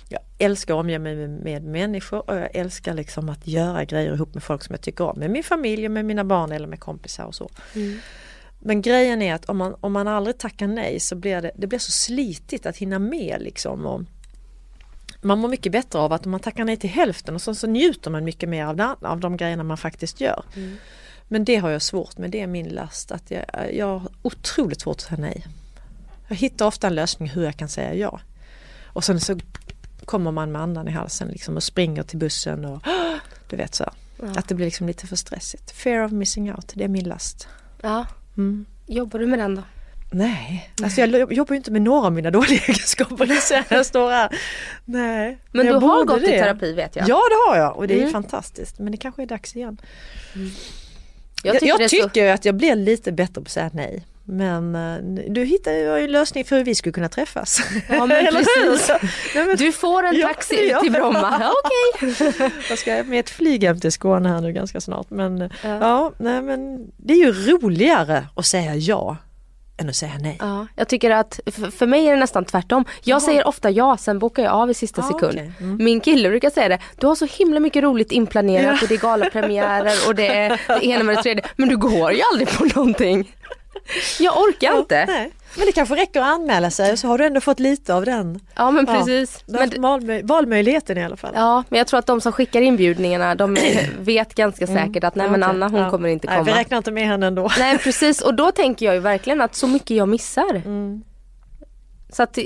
Jag älskar att omge mig med, med, människor och jag älskar liksom att göra grejer ihop med folk som jag tycker om. Med min familj, med mina barn eller med kompisar och så. Mm. Men grejen är att om man, om man aldrig tackar nej så blir det, det blir så slitigt att hinna med liksom. Och man mår mycket bättre av att om man tackar nej till hälften och så, så njuter man mycket mer av, den, av de grejerna man faktiskt gör. Mm. Men det har jag svårt med, det är min last. Att jag, jag har otroligt svårt att säga nej. Jag hittar ofta en lösning hur jag kan säga ja. Och sen så kommer man med andan i halsen liksom och springer till bussen och du vet så. Ja. Att det blir liksom lite för stressigt. Fear of missing out, det är min last. Ja. Mm. Jobbar du med den då? Nej, alltså jag jobbar ju inte med några av mina dåliga egenskaper jag står här. Nej. Men, men du har gått det. i terapi vet jag. Ja det har jag och det är mm. fantastiskt men det kanske är dags igen. Mm. Jag tycker, jag, jag tycker så... att jag blir lite bättre på att säga nej. Men uh, du hittar ju en lösning för hur vi skulle kunna träffas. Ja men precis. Du får en taxi ja, ut till Bromma. Ja, Okej. Okay. Jag ska med ett flyg hem till Skåne här nu ganska snart. Men ja. ja, nej men det är ju roligare att säga ja än att säga nej. Ja, jag tycker att för mig är det nästan tvärtom. Jag Jaha. säger ofta ja, sen bokar jag av i sista ah, sekund. Okay. Mm. Min kille brukar säga det, du har så himla mycket roligt inplanerat ja. och det är galapremiärer och det är det ena med det tredje. Men du går ju aldrig på någonting. Jag orkar inte. Nej. Men det kanske räcker att anmäla sig och så har du ändå fått lite av den. Ja men precis. Ja, men, valmöj valmöjligheten i alla fall. Ja men jag tror att de som skickar inbjudningarna de vet ganska mm. säkert att nej men Anna hon ja. kommer inte komma. Nej, vi räknar inte med henne ändå. Nej precis och då tänker jag ju verkligen att så mycket jag missar. Mm. Så att, eh...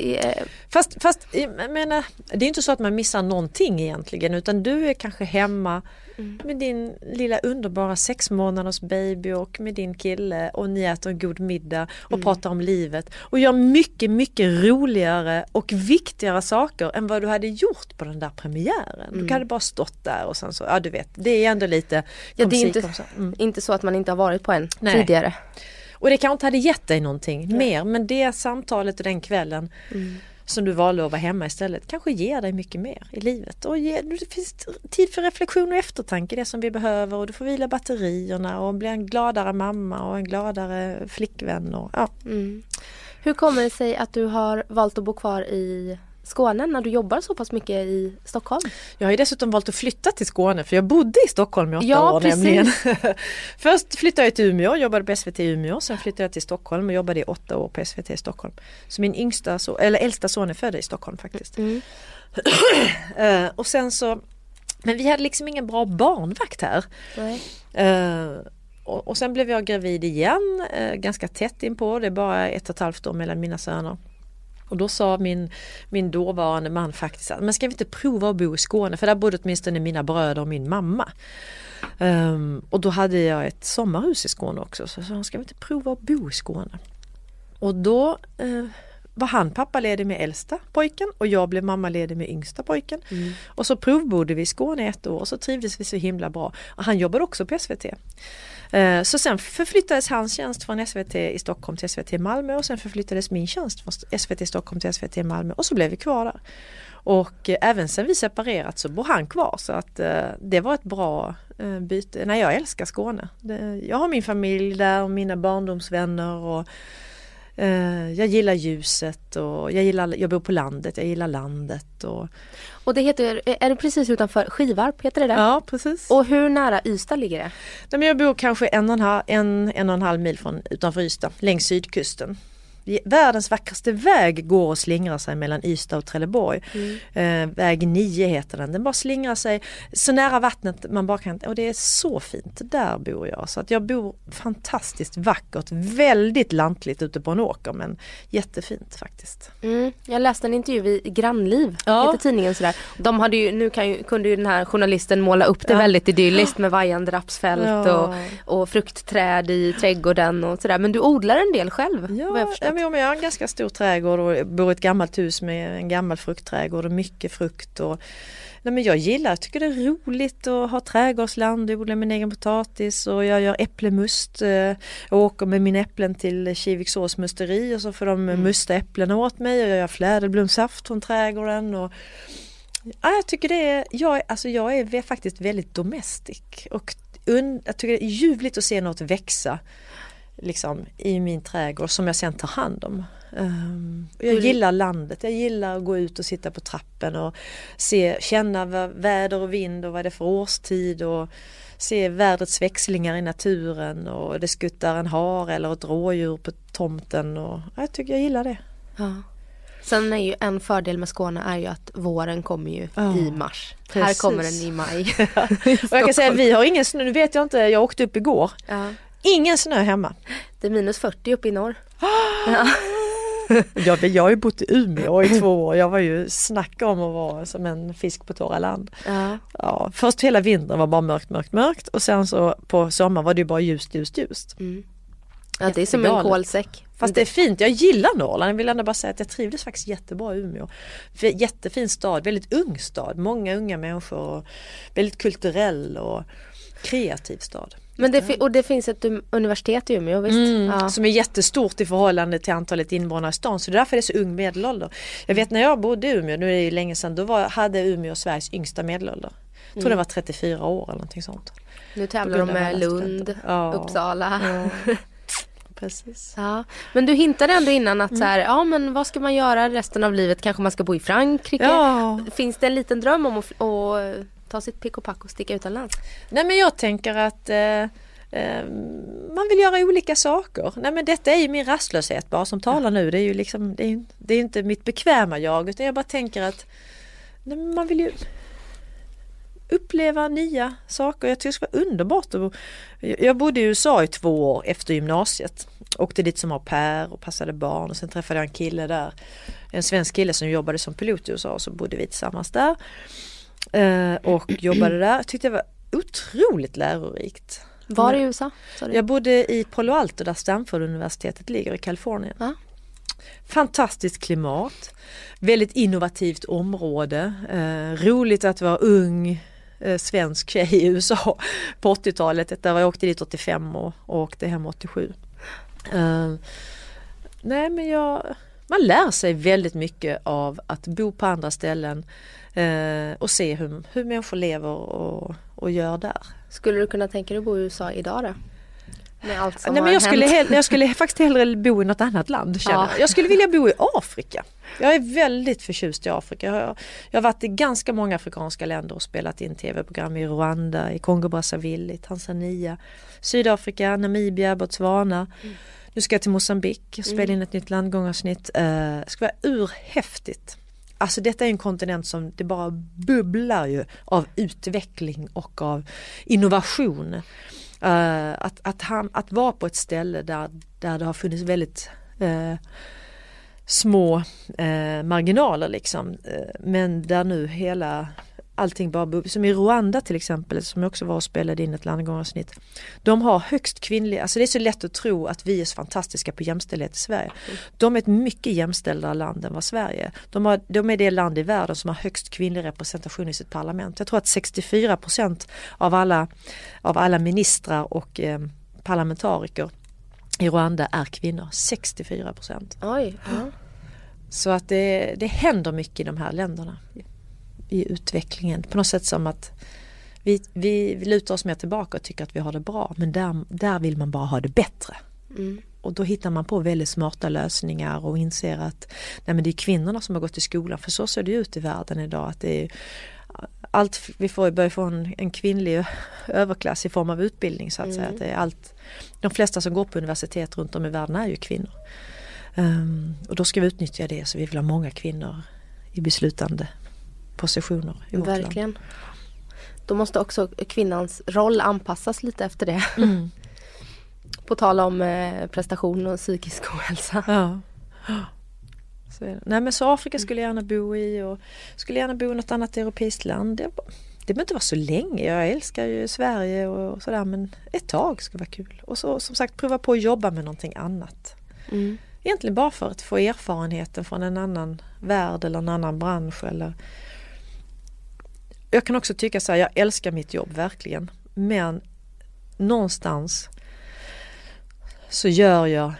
Fast, fast jag menar, det är inte så att man missar någonting egentligen utan du är kanske hemma mm. med din lilla underbara sex månaders baby och med din kille och ni äter en god middag och mm. pratar om livet och gör mycket, mycket roligare och viktigare saker än vad du hade gjort på den där premiären. Mm. Du hade bara stått där och sen så, ja du vet, det är ändå lite Ja det är inte, mm. inte så att man inte har varit på en Nej. tidigare. Och det kanske inte hade gett dig någonting Nej. mer men det samtalet och den kvällen mm som du valde att vara hemma istället kanske ger dig mycket mer i livet. Och ge, det finns tid för reflektion och eftertanke, det som vi behöver och du får vila batterierna och bli en gladare mamma och en gladare flickvän. Och, ja. Mm. Hur kommer det sig att du har valt att bo kvar i Skåne när du jobbar så pass mycket i Stockholm? Jag har ju dessutom valt att flytta till Skåne för jag bodde i Stockholm i åtta ja, år precis. nämligen. Först flyttade jag till Umeå, jobbade på SVT i Umeå, sen flyttade jag till Stockholm och jobbade i åtta år på SVT i Stockholm. Så min yngsta, eller äldsta son är född i Stockholm faktiskt. Mm. uh, och sen så, men vi hade liksom ingen bra barnvakt här. Uh, och, och sen blev jag gravid igen, uh, ganska tätt inpå, det är bara ett och ett halvt år mellan mina söner. Och då sa min, min dåvarande man faktiskt att men ska vi inte prova att bo i Skåne för där bodde åtminstone mina bröder och min mamma. Um, och då hade jag ett sommarhus i Skåne också så sa han ska vi inte prova att bo i Skåne. Och då uh, var han pappaledig med äldsta pojken och jag blev mammaledig med yngsta pojken. Mm. Och så provbodde vi i Skåne ett år och så trivdes vi så himla bra. Och han jobbade också på SVT. Eh, så sen förflyttades hans tjänst från SVT i Stockholm till SVT i Malmö och sen förflyttades min tjänst från SVT i Stockholm till SVT i Malmö och så blev vi kvar där. Och eh, även sen vi separerat så bor han kvar så att eh, det var ett bra byte. Nej, jag älskar Skåne. Jag har min familj där och mina barndomsvänner och jag gillar ljuset och jag, gillar, jag bor på landet, jag gillar landet. Och, och det heter, är det precis utanför Skivarp, heter det där? Ja precis. Och hur nära Ystad ligger det? Nej, men jag bor kanske en och en halv, en, en och en halv mil från, utanför Ystad, längs sydkusten. Världens vackraste väg går och slingrar sig mellan Ystad och Trelleborg. Mm. Eh, väg 9 heter den. Den bara slingrar sig så nära vattnet man bara kan. Och det är så fint. Där bor jag. Så att jag bor fantastiskt vackert, väldigt lantligt ute på en åker men jättefint faktiskt. Mm. Jag läste en intervju i Grannliv, ja. heter tidningen sådär. De hade ju, nu ju, kunde ju den här journalisten måla upp det ja. väldigt idylliskt med vajande rapsfält ja. och, och fruktträd i trädgården och sådär. Men du odlar en del själv? Ja, jag Ja, men jag har en ganska stor trädgård och bor i ett gammalt hus med en gammal fruktträdgård och mycket frukt. Och, nej, men jag gillar, jag tycker det är roligt att ha trädgårdsland, odla min egen potatis och jag gör äpplemust. Jag eh, åker med mina äpplen till Kiviksås musteri och så får de mm. musta äpplen åt mig och jag gör fläderblomsaft från trädgården. Och, ja, jag tycker det är, jag, alltså jag är faktiskt väldigt domestic och jag tycker det är ljuvligt att se något växa liksom, i min trädgård som jag sen tar hand om. Um, jag gillar landet, jag gillar att gå ut och sitta på trappen och se, känna väder och vind och vad det är för årstid och se vädrets växlingar i naturen och det skuttar en hare eller ett rådjur på tomten och jag tycker jag gillar det. Ja. Sen är ju en fördel med Skåne är ju att våren kommer ju oh, i mars. Precis. Här kommer den i maj. och jag kan säga vi har ingen snö, nu vet jag inte, jag åkte upp igår. Ja. Ingen snö hemma. Det är minus 40 uppe i norr. ja. jag, jag har ju bott i Umeå i två år. Jag var ju snacka om att vara som en fisk på torra land. Ja. Ja, först hela vintern var bara mörkt, mörkt, mörkt och sen så på sommaren var det ju bara ljust, ljust, ljust. Mm. ja, det är som en kolsäck. Fast det är fint, jag gillar Norrland. Jag vill ändå bara säga att jag trivdes faktiskt jättebra i Umeå. Jättefin stad, väldigt ung stad, många unga människor. Och väldigt kulturell och kreativ stad. Men det, och det finns ett um- universitet i Umeå visst? Mm, Ja. Som är jättestort i förhållande till antalet invånare i stan. Så det är därför det är så ung medelålder. Jag vet när jag bodde i Umeå, nu är det ju länge sedan, då var, hade Umeå Sveriges yngsta medelålder. Jag tror det var 34 år eller någonting sånt. Nu tävlar de med Lund. Ja. Uppsala. Ja. Precis. Ja. Men du hintade ändå innan att så här, ja men vad ska man göra resten av livet? Kanske man ska bo i Frankrike? Ja. Finns det en liten dröm om att ta sitt pick och pack och sticka utomlands? Nej men jag tänker att eh, eh, man vill göra olika saker. Nej men detta är ju min rastlöshet bara som talar nu. Det är ju liksom, det är, det är inte mitt bekväma jag utan jag bara tänker att nej, men man vill ju uppleva nya saker. Jag tycker det ska vara underbart. Jag bodde i USA i två år efter gymnasiet. Åkte dit som au pair och passade barn och sen träffade jag en kille där. En svensk kille som jobbade som pilot i USA och så bodde vi tillsammans där. Eh, och jobbade där. Tyckte det var otroligt lärorikt. Var i USA? sa du? Jag bodde i Palo Alto där Stanford-universitetet ligger i Kalifornien. Ja. Fantastiskt klimat, väldigt innovativt område, eh, roligt att vara ung eh, svensk tjej i USA på 80-talet. Där jag åkte dit 85 och, och åkte hem 87. Eh, nej men jag, man lär sig väldigt mycket av att bo på andra ställen eh, och se hur, hur människor lever och, och gör där. Skulle du kunna tänka dig att bo i USA idag då? Med allt som Nej, men jag, skulle hänt. hell- jag skulle faktiskt hellre bo i något annat land. Känner. Ja. jag. jag skulle vilja bo i Afrika. Jag är väldigt förtjust i Afrika. Jag har, jag har varit i ganska många afrikanska länder och spelat in tv-program i Rwanda, i Kongo-Brazzaville, i Tanzania, Sydafrika, Namibia, Botswana. Nu ska jag till Mosambik och spela in ett nytt landgångarsnitt. Uh, det ska vara urhäftigt. Alltså detta är en kontinent som det bara bubblar ju av utveckling och av innovation. Uh, att, att, han, att vara på ett ställe där, där det har funnits väldigt uh, små uh, marginaler liksom. Men där nu hela allting bara bubblar. Som i Rwanda till exempel som jag också var och spelade in ett landgångarsnitt. De har högst kvinnliga, alltså det är så lätt att tro att vi är så fantastiska på jämställdhet i Sverige. De är ett mycket jämställdare land än vad Sverige är. De, har, de är det land i världen som har högst kvinnlig representation i sitt parlament. Jag tror att 64 procent av alla, av alla ministrar och eh, parlamentariker i Rwanda är kvinnor. 64 procent. Oj, ja. Så att det, det händer mycket i de här länderna i, utvecklingen. På något sätt som att vi, vi, vi lutar oss mer tillbaka och tycker att vi har det bra men där, där vill man bara ha det bättre. Mm. Och då hittar man på väldigt smarta lösningar och inser att nej men det är kvinnorna som har gått i skolan för så ser det ut i världen idag. Att det är, allt, vi får börja få en, en kvinnlig överklass i form av utbildning så att säga. Mm. Att det är allt, de flesta som går på universitet runt om i världen är ju kvinnor. Ehm, och då ska vi utnyttja det så vi vill ha många kvinnor i beslutande positioner i vårt land. Verkligen. Då måste också kvinnans roll anpassas lite efter det. Mm. På tal om eh, prestation och psykisk ohälsa. Ja. Så. Nej men så Afrika skulle jag gärna bo i och skulle gärna bo i något annat europeiskt land. Det, det behöver inte vara så länge. Jag älskar ju Sverige och sådär men ett tag skulle vara kul. Och så som sagt prova på att jobba med någonting annat. Mm. Egentligen bara för att få erfarenheten från en annan värld eller en annan bransch eller Jag kan också tycka så här, jag älskar mitt jobb verkligen men någonstans så gör jag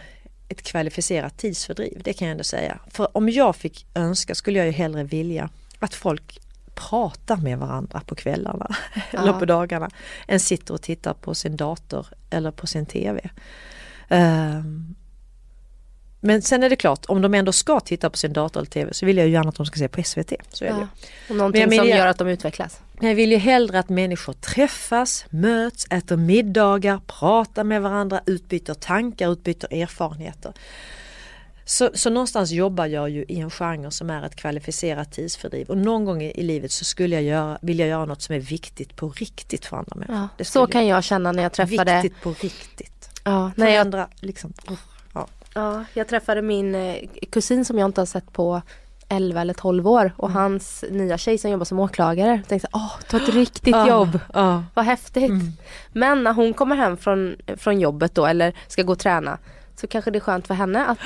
ett kvalificerat tidsfördriv, det kan jag ändå säga. För om jag fick önska skulle jag ju hellre vilja att folk pratar med varandra på kvällarna eller på dagarna än sitter och tittar på sin dator eller på sin TV. Ehm, men sen är det klart, om de ändå ska titta på sin dator eller TV så vill jag ju gärna att de ska se på SVT. Så är det. Ja. Och någonting Men jag som menar- gör att de utvecklas. Jag vill ju hellre att människor träffas, möts, äter middagar, pratar med varandra, utbyter tankar, utbyter erfarenheter. Så, så någonstans jobbar jag ju i en genre som är ett kvalificerat tidsfördriv och någon gång i, i livet så skulle jag göra, vilja göra något som är viktigt på riktigt för andra människor. Ja. Det Så kan jag känna när jag träffade Viktigt på riktigt. ja, När när jag andra liksom, ja. Ja, jag träffade min eh, kusin som jag inte har sett på 11 eller 12 år och Mm. hans nya tjej som jobbar som åklagare. Jag tänkte, åh, ta ett riktigt Ja, jobb. ja. Vad häftigt. Mm. Men när hon kommer hem från, från jobbet då eller ska gå och träna så kanske det är skönt för henne att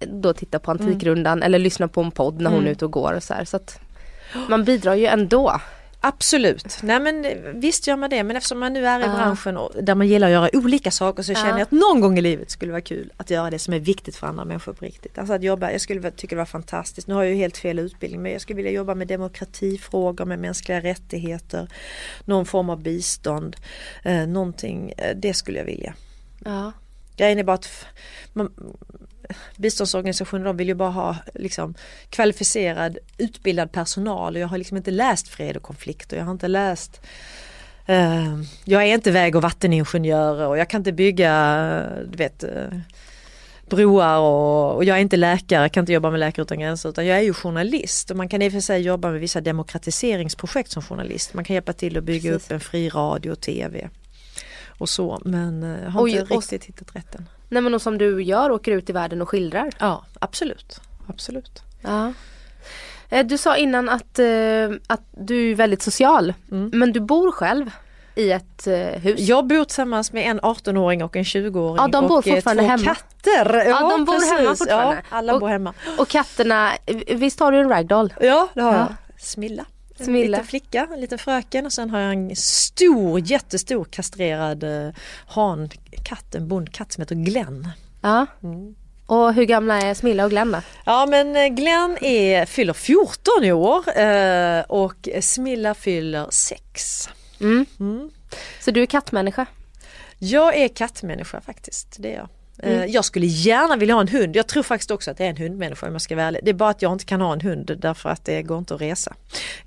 då titta på Antikrundan eller lyssna på en podd när hon Mm. är ute och går och så här. Så att man bidrar ju ändå. Absolut, nej men eh, visst gör man det men eftersom man nu är i branschen och där man gillar att göra olika saker så känner jag att någon gång i livet skulle vara kul att göra det som är viktigt för andra människor på riktigt. Alltså att jobba, jag skulle tycka det var fantastiskt, nu har jag ju helt fel utbildning men jag skulle vilja jobba med demokratifrågor, med mänskliga rättigheter, någon form av bistånd, eh, någonting, eh, det skulle jag vilja. Ja. Grejen är bara att man, biståndsorganisationer de vill ju bara ha liksom, kvalificerad utbildad personal och jag har liksom inte läst fred och konflikter. Jag har inte läst eh, Jag är inte väg och vatteningenjör och jag kan inte bygga du vet, eh, broar och, och jag är inte läkare, kan inte jobba med Läkare utan gränser utan jag är ju journalist och man kan i och för sig jobba med vissa demokratiseringsprojekt som journalist. Man kan hjälpa till att bygga Precis. upp en fri radio och tv och så men eh, jag har Och- inte och- riktigt hittat rätten. Nej men och som du gör, åker ut i världen och skildrar. Ja, absolut. absolut. Ja. Eh, Du sa innan att, eh, att du är väldigt social. Mm. Men du bor själv i ett eh, hus. Jag bor tillsammans med en 18-åring och en 20-åring Ja, de bor och fortfarande två hemma. katter. Ja, de bor hemma fortfarande. Ja, alla Och- bor hemma. Och katterna, visst har du en ragdoll? Ja, det har Ja. jag. Smilla. En Smilla. liten flicka, en liten fröken och sen har jag en stor, jättestor kastrerad eh, hankatt, en bondkatt som heter Glenn. Ja. Mm. Och hur gamla är Smilla och Glenn då? Ja men eh, Glenn är, fyller 14 i år eh, och Smilla fyller 6. Mm. Mm. Så du är kattmänniska? Jag är kattmänniska faktiskt, det är jag. Eh, Mm. Jag skulle gärna vilja ha en hund. Jag tror faktiskt också att det är en hundmänniska om jag ska vara ärlig. Det är bara att jag inte kan ha en hund därför att det går inte att resa.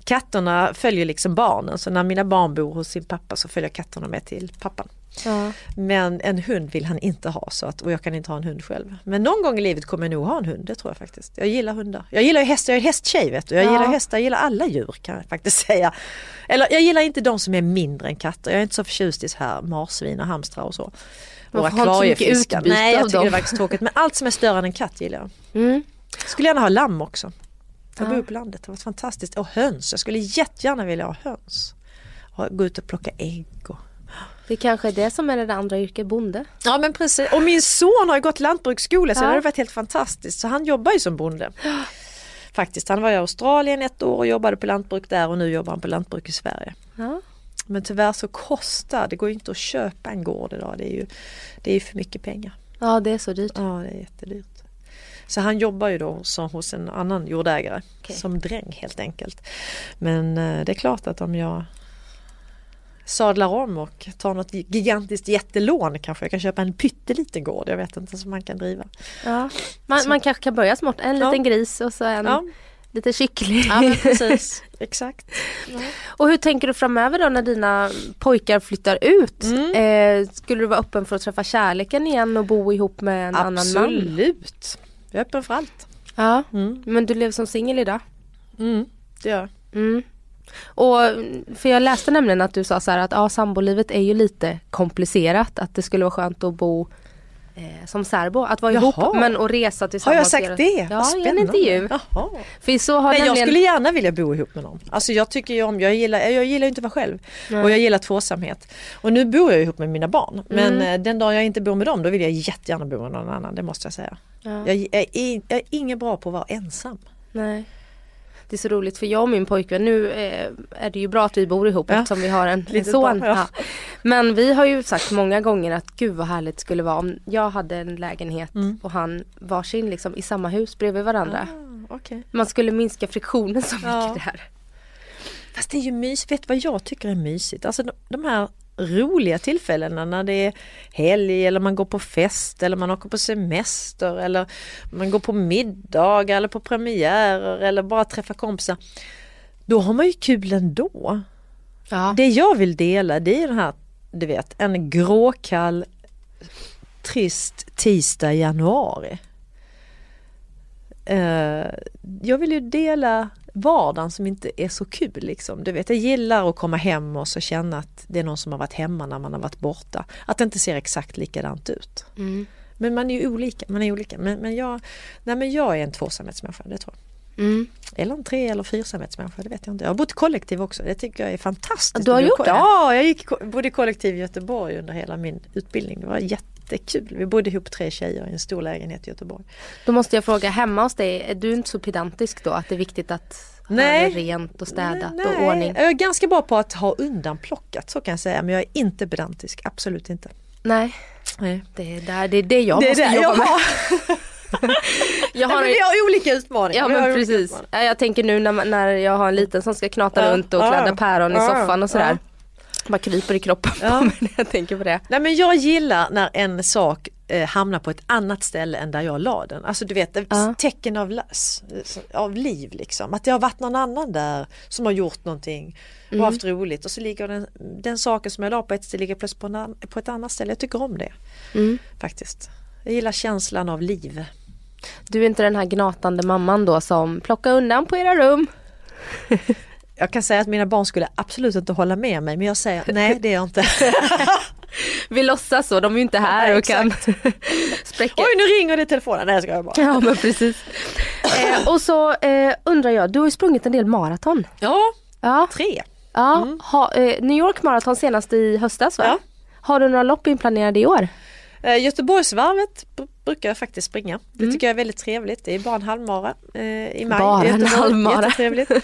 Katterna följer liksom barnen så när mina barn bor hos sin pappa så följer katterna med till pappan. Ja. Men en hund vill han inte ha så att, och jag kan inte ha en hund själv. Men någon gång i livet kommer jag nog ha en hund, det tror jag faktiskt. Jag gillar hundar. Jag gillar hästar, jag är hästtjej vet du. Jag Ja. gillar hästar, jag gillar alla djur kan jag faktiskt säga. Eller jag gillar inte de som är mindre än katter. Jag är inte så förtjust i så här marsvin och hamstrar och så. Och får ha inte så mycket akvariefiskar. utbyte Nej jag tycker det faktiskt tråkigt. Men allt som är större än en katt gillar jag. Mm. Skulle gärna ha lamm också. Jag Ja. bor på landet, det var fantastiskt. Och höns, jag skulle jättegärna vilja ha höns. Och gå ut och plocka ägg. Och... Det kanske är det som är det andra yrket, bonde. Ja men precis, och min son har ju gått lantbruksskola så Ja. det har varit helt fantastiskt. Så han jobbar ju som bonde. Faktiskt, han var i Australien ett år och jobbade på lantbruk där och nu jobbar han på lantbruk i Sverige. Ja. Men tyvärr så kostar, det går inte att köpa en gård idag. Det är ju, det är för mycket pengar. ja, det är så dyrt. Ja det är jättedyrt. Så han jobbar ju då som hos en annan jordägare Okej. som dräng helt enkelt. Men eh, det är klart att om jag sadlar om och tar något gigantiskt jättelån kanske jag kan köpa en pytteliten gård. Jag vet inte som man kan driva. Ja. Man, man kanske kan börja smått, en Ja. liten gris och så en Ja, liten kyckling. ja precis. Exakt. Och hur tänker du framöver då när dina pojkar flyttar ut? Mm. Eh, skulle du vara öppen för att träffa kärleken igen och bo ihop med en annan man? Absolut. Jag är öppen för allt. Ja, Mm. men du lever som singel idag? Mm. Det gör jag. Mm. Och, för jag läste nämligen att du sa så här att ja, sambolivet är ju lite komplicerat. Att det skulle vara skönt att bo eh, som särbo. Att vara Jaha. ihop men att resa Har tillsammans. jag sagt det? Vad Ja, i en spännande. intervju. Jaha. För så har Nej, jag nämligen... skulle gärna vilja bo ihop med någon. Alltså jag tycker ju om, jag gillar, jag gillar inte att vara själv. Nej. Och jag gillar tvåsamhet. Och nu bor jag ihop med mina barn. Men Mm. eh, den dag jag inte bor med dem då vill jag jättegärna bo med någon annan, det måste jag säga. Ja. Jag, jag, är, jag är ingen bra på att vara ensam. Nej. Det är så roligt för jag och min pojkvän, nu eh, är det ju bra att vi bor ihop Ja. eftersom vi har en, en son. barn, ja. Ja. Men vi har ju sagt många gånger att gud vad härligt det skulle vara om jag hade en lägenhet Mm. och han varsin liksom i samma hus bredvid varandra. Ah, okay. Man skulle minska friktionen så mycket där. Fast det är ju mysigt, vet du vad jag tycker är mysigt? Alltså de, de här roliga tillfällena när det är helg eller man går på fest eller man åker på semester eller man går på middag eller på premiärer eller bara träffar kompisar. Då har man ju kul ändå. Ja. Det jag vill dela det är den här, du vet, en gråkall trist tisdag i januari. Eh, jag vill ju dela vardagen som inte är så kul liksom. Du vet, jag gillar att komma hem och så känna att det är någon som har varit hemma när man har varit borta. Att det inte ser exakt likadant ut. Mm. Men man är ju olika. Man är olika. Men, men, jag, nej, men jag är en tvåsamhetsmänniska, det tror jag. Mm. Eller en tre eller fyrsamhetsmänniska, det vet jag inte. Jag har bott i kollektiv också, det tycker jag är fantastiskt. Du har gjort det? Ja, jag gick, bodde i kollektiv i Göteborg under hela min utbildning. Det var jättekul. Vi bodde ihop tre tjejer i en stor lägenhet i Göteborg. Då måste jag fråga, hemma hos dig, är du inte så pedantisk då? Att det är viktigt att Nej. ha det rent och städat Nej, och ordning? Jag är ganska bra på att ha undanplockat, så kan jag säga. Men jag är inte pedantisk, absolut inte. Nej, Nej. det är, där, det är det jag Det är måste det jobba jag med. Jag Ja, har men vi har olika utmaningar. Ja men precis. Ja, Jag tänker nu när, när jag har en liten som ska knata Ja. runt och Ja. kladda päron i Ja. soffan och sådär. Ja. Bara kryper i kroppen Ja. på mig när jag tänker på det. Nej men jag gillar när en sak eh, hamnar på ett annat ställe än där jag la den. Alltså du vet, Ja. tecken av, las- av liv liksom. Att det har varit någon annan där som har gjort någonting och Mm. haft roligt och så ligger den, den saken som jag la på ett ställe ligger plötsligt på, en, på ett annat ställe. Jag tycker om det Mm. faktiskt. Jag gillar känslan av liv. Du är inte den här gnatande mamman då som plockar undan på era rum. Jag kan säga att mina barn skulle absolut inte hålla med mig men jag säger nej det är jag inte. Vi låtsas så, de är ju inte här Nej, och kan spräcka. Oj nu ringer det i telefonen, nej jag ska bara. Ja men precis. Eh, och så eh, undrar jag, du har ju sprungit en del maraton. Ja, Ja, tre. ja ha, eh, New York Marathon senast i höstas va? Ja. Har du några lopp inplanerade i år? Eh, Göteborgsvarvet br- brukar jag faktiskt springa. Det Mm. tycker jag är väldigt trevligt. Det är bara en halvmara eh, i maj. Bara en halvmara. Jättetrevligt.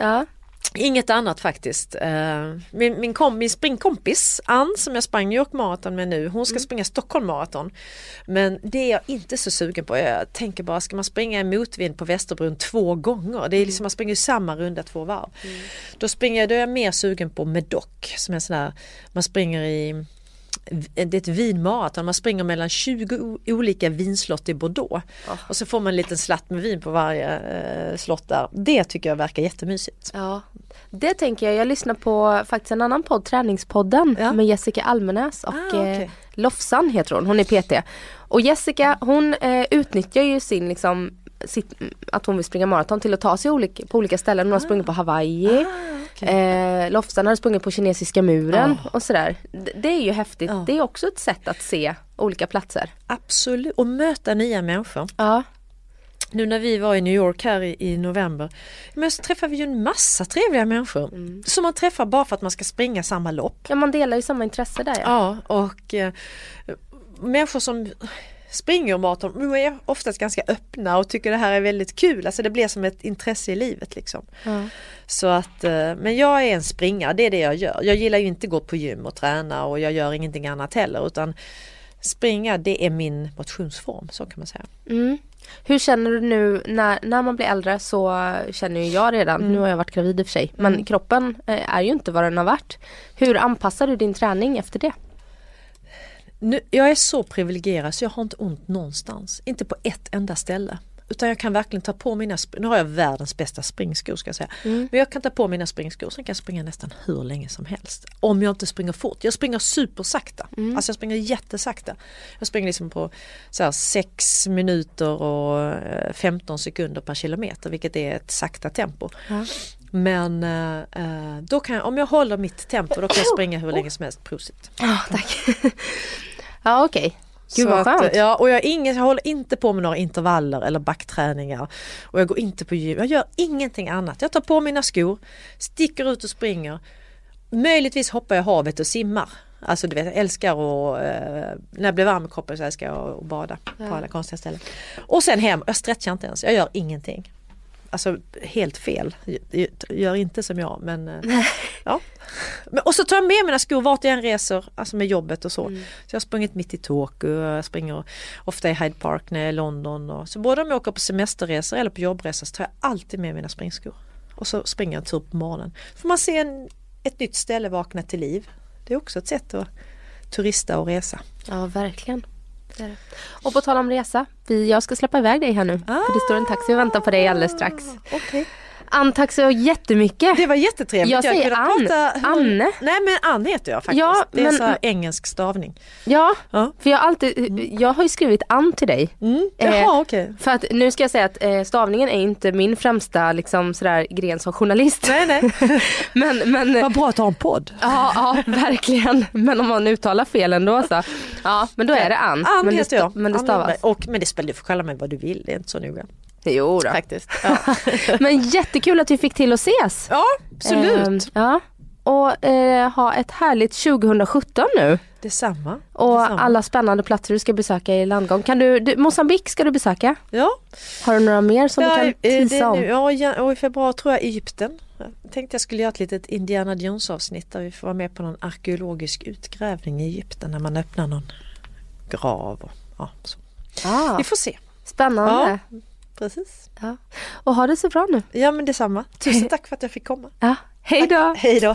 Ja. Inget annat faktiskt. Eh, min, min, kom, min springkompis Ann som jag sprang New York Marathon med nu, hon ska Mm. springa Stockholm Marathon. Men det är jag inte så sugen på. Jag tänker bara, ska man springa i motvind på Västerbron två gånger? Det är liksom, man springer ju samma runda två varv. Då springer då är jag mer sugen på Medoc som är sån här, man springer i det är ett vinmaraton, man springer mellan 20 o- olika vinslott i Bordeaux. Och så får man en liten slatt med vin på varje eh, slott där. Det tycker jag verkar jättemysigt. Ja, det tänker jag. Jag lyssnar på faktiskt en annan podd, Träningspodden Ja. med Jessica Almenäs och Ah, okej. eh, Lofsan heter hon, hon är PT. Och Jessica hon eh, utnyttjar ju sin liksom sitt, att hon vill springa maraton till att ta sig olika, på olika ställen. Hon har sprungit på Hawaii. Eh, Lofsan har sprungit på kinesiska muren och sådär. Det, det är ju häftigt. Ja. Det är också ett sätt att se olika platser. Absolut, och möta nya människor. Ja. Nu när vi var i New York här i, i november, men så träffade vi ju en massa trevliga människor. Som man träffar bara för att man ska springa samma lopp. ja, man delar ju samma intresse där ja. Ja, och eh, människor som springer maraton är oftast ganska öppna och tycker det här är väldigt kul. Alltså det blir som ett intresse i livet liksom. Ja. Så att, eh, men jag är en springare, det är det jag gör. Jag gillar ju inte gå på gym och träna och jag gör ingenting annat heller utan springa det är min motionsform, så kan man säga. Mm. Hur känner du nu när, när man blir äldre så känner ju jag redan, Mm. nu har jag varit gravid i och för sig, men kroppen eh, är ju inte vad den har varit. Hur anpassar du din träning efter det? Nu, jag är så privilegierad så jag har inte ont någonstans, inte på ett enda ställe. Utan jag kan verkligen ta på mina, nu har jag världens bästa springskor ska jag säga. Men jag kan ta på mina springskor, sen kan jag springa nästan hur länge som helst. Om jag inte springer fort. Jag springer supersakta. Alltså jag springer jättesakta. Jag springer liksom på så här 6 minuter och eh, 15 sekunder per kilometer vilket är ett sakta tempo. Men eh, eh, då kan jag, om jag håller mitt tempo då kan jag springa hur länge som helst. Prosit. Ja, tack. Ja, okej. Gud Så vad att, skönt. ja, och jag, är ingen, jag håller inte på med några intervaller eller backträningar. Och jag går inte på gym. Jag gör ingenting annat. Jag tar på mina skor, sticker ut och springer. Möjligtvis hoppar jag havet och simmar. Alltså du vet, jag älskar att, eh, när jag blir varm i kroppen så älskar jag att bada på alla konstiga ställen. Och sen hem, jag stretchar inte ens, jag gör ingenting. Alltså helt fel, gör inte som jag men eh, ja. Men, och så tar jag med mina skor vart jag än reser, alltså med jobbet och så. Så jag har sprungit mitt i Tokyo, jag springer ofta i Hyde Park när jag är i London. Och, så både om jag åker på semesterresor eller på jobbresor så tar jag alltid med mina springskor. Och så springer jag en tur på morgonen. Får man se en, ett nytt ställe vakna till liv. Det är också ett sätt att turista och resa. Ja, verkligen. Och på tal om resa, jag ska släppa iväg dig här nu. För det står en taxi och väntar på dig alldeles strax. Ah, okay. Ann, tack så jättemycket. Det var jättetrevligt. Jag säger kunde Ann. prata hur- Anne. Nej men Ann heter jag faktiskt. Ja, det är men- så engelsk stavning. Ja, Ja. för jag har alltid, jag har ju skrivit Ann till dig. Mm. Eh, Jaha okej. För att nu ska jag säga att eh, stavningen är inte min främsta liksom sådär gren som journalist. Nej nej. Men, men Vad bra att ha en podd. Ja, ja, verkligen. Men om man uttalar fel ändå så. Ja men då är det Ann. Ann men, heter det, jag. men det stavas. Och, men det spelar, du får kalla mig vad du vill, det är inte så noga. Jo då. Faktiskt. men jättekul att vi fick till att ses. Ja, absolut. Ehm, ja. Och eh, ha ett härligt 2017 nu. Detsamma. Och Detsamma. alla spännande platser du ska besöka i landgång. Kan du, du, Mosambik ska du besöka. Ja, Har du några mer som ja, du eh, kan det tisa om? ja, ja, och i februari tror jag Egypten. Jag tänkte jag skulle göra ett litet Indiana Jones avsnitt där vi får vara med på någon arkeologisk utgrävning i Egypten när man öppnar någon grav. Och, ja, så. Ah, Vi får se. spännande. Precis. Ja. Och ha det så bra nu. Ja men detsamma. Tusen tack för att jag fick komma. Ja. Hej då! Hej då.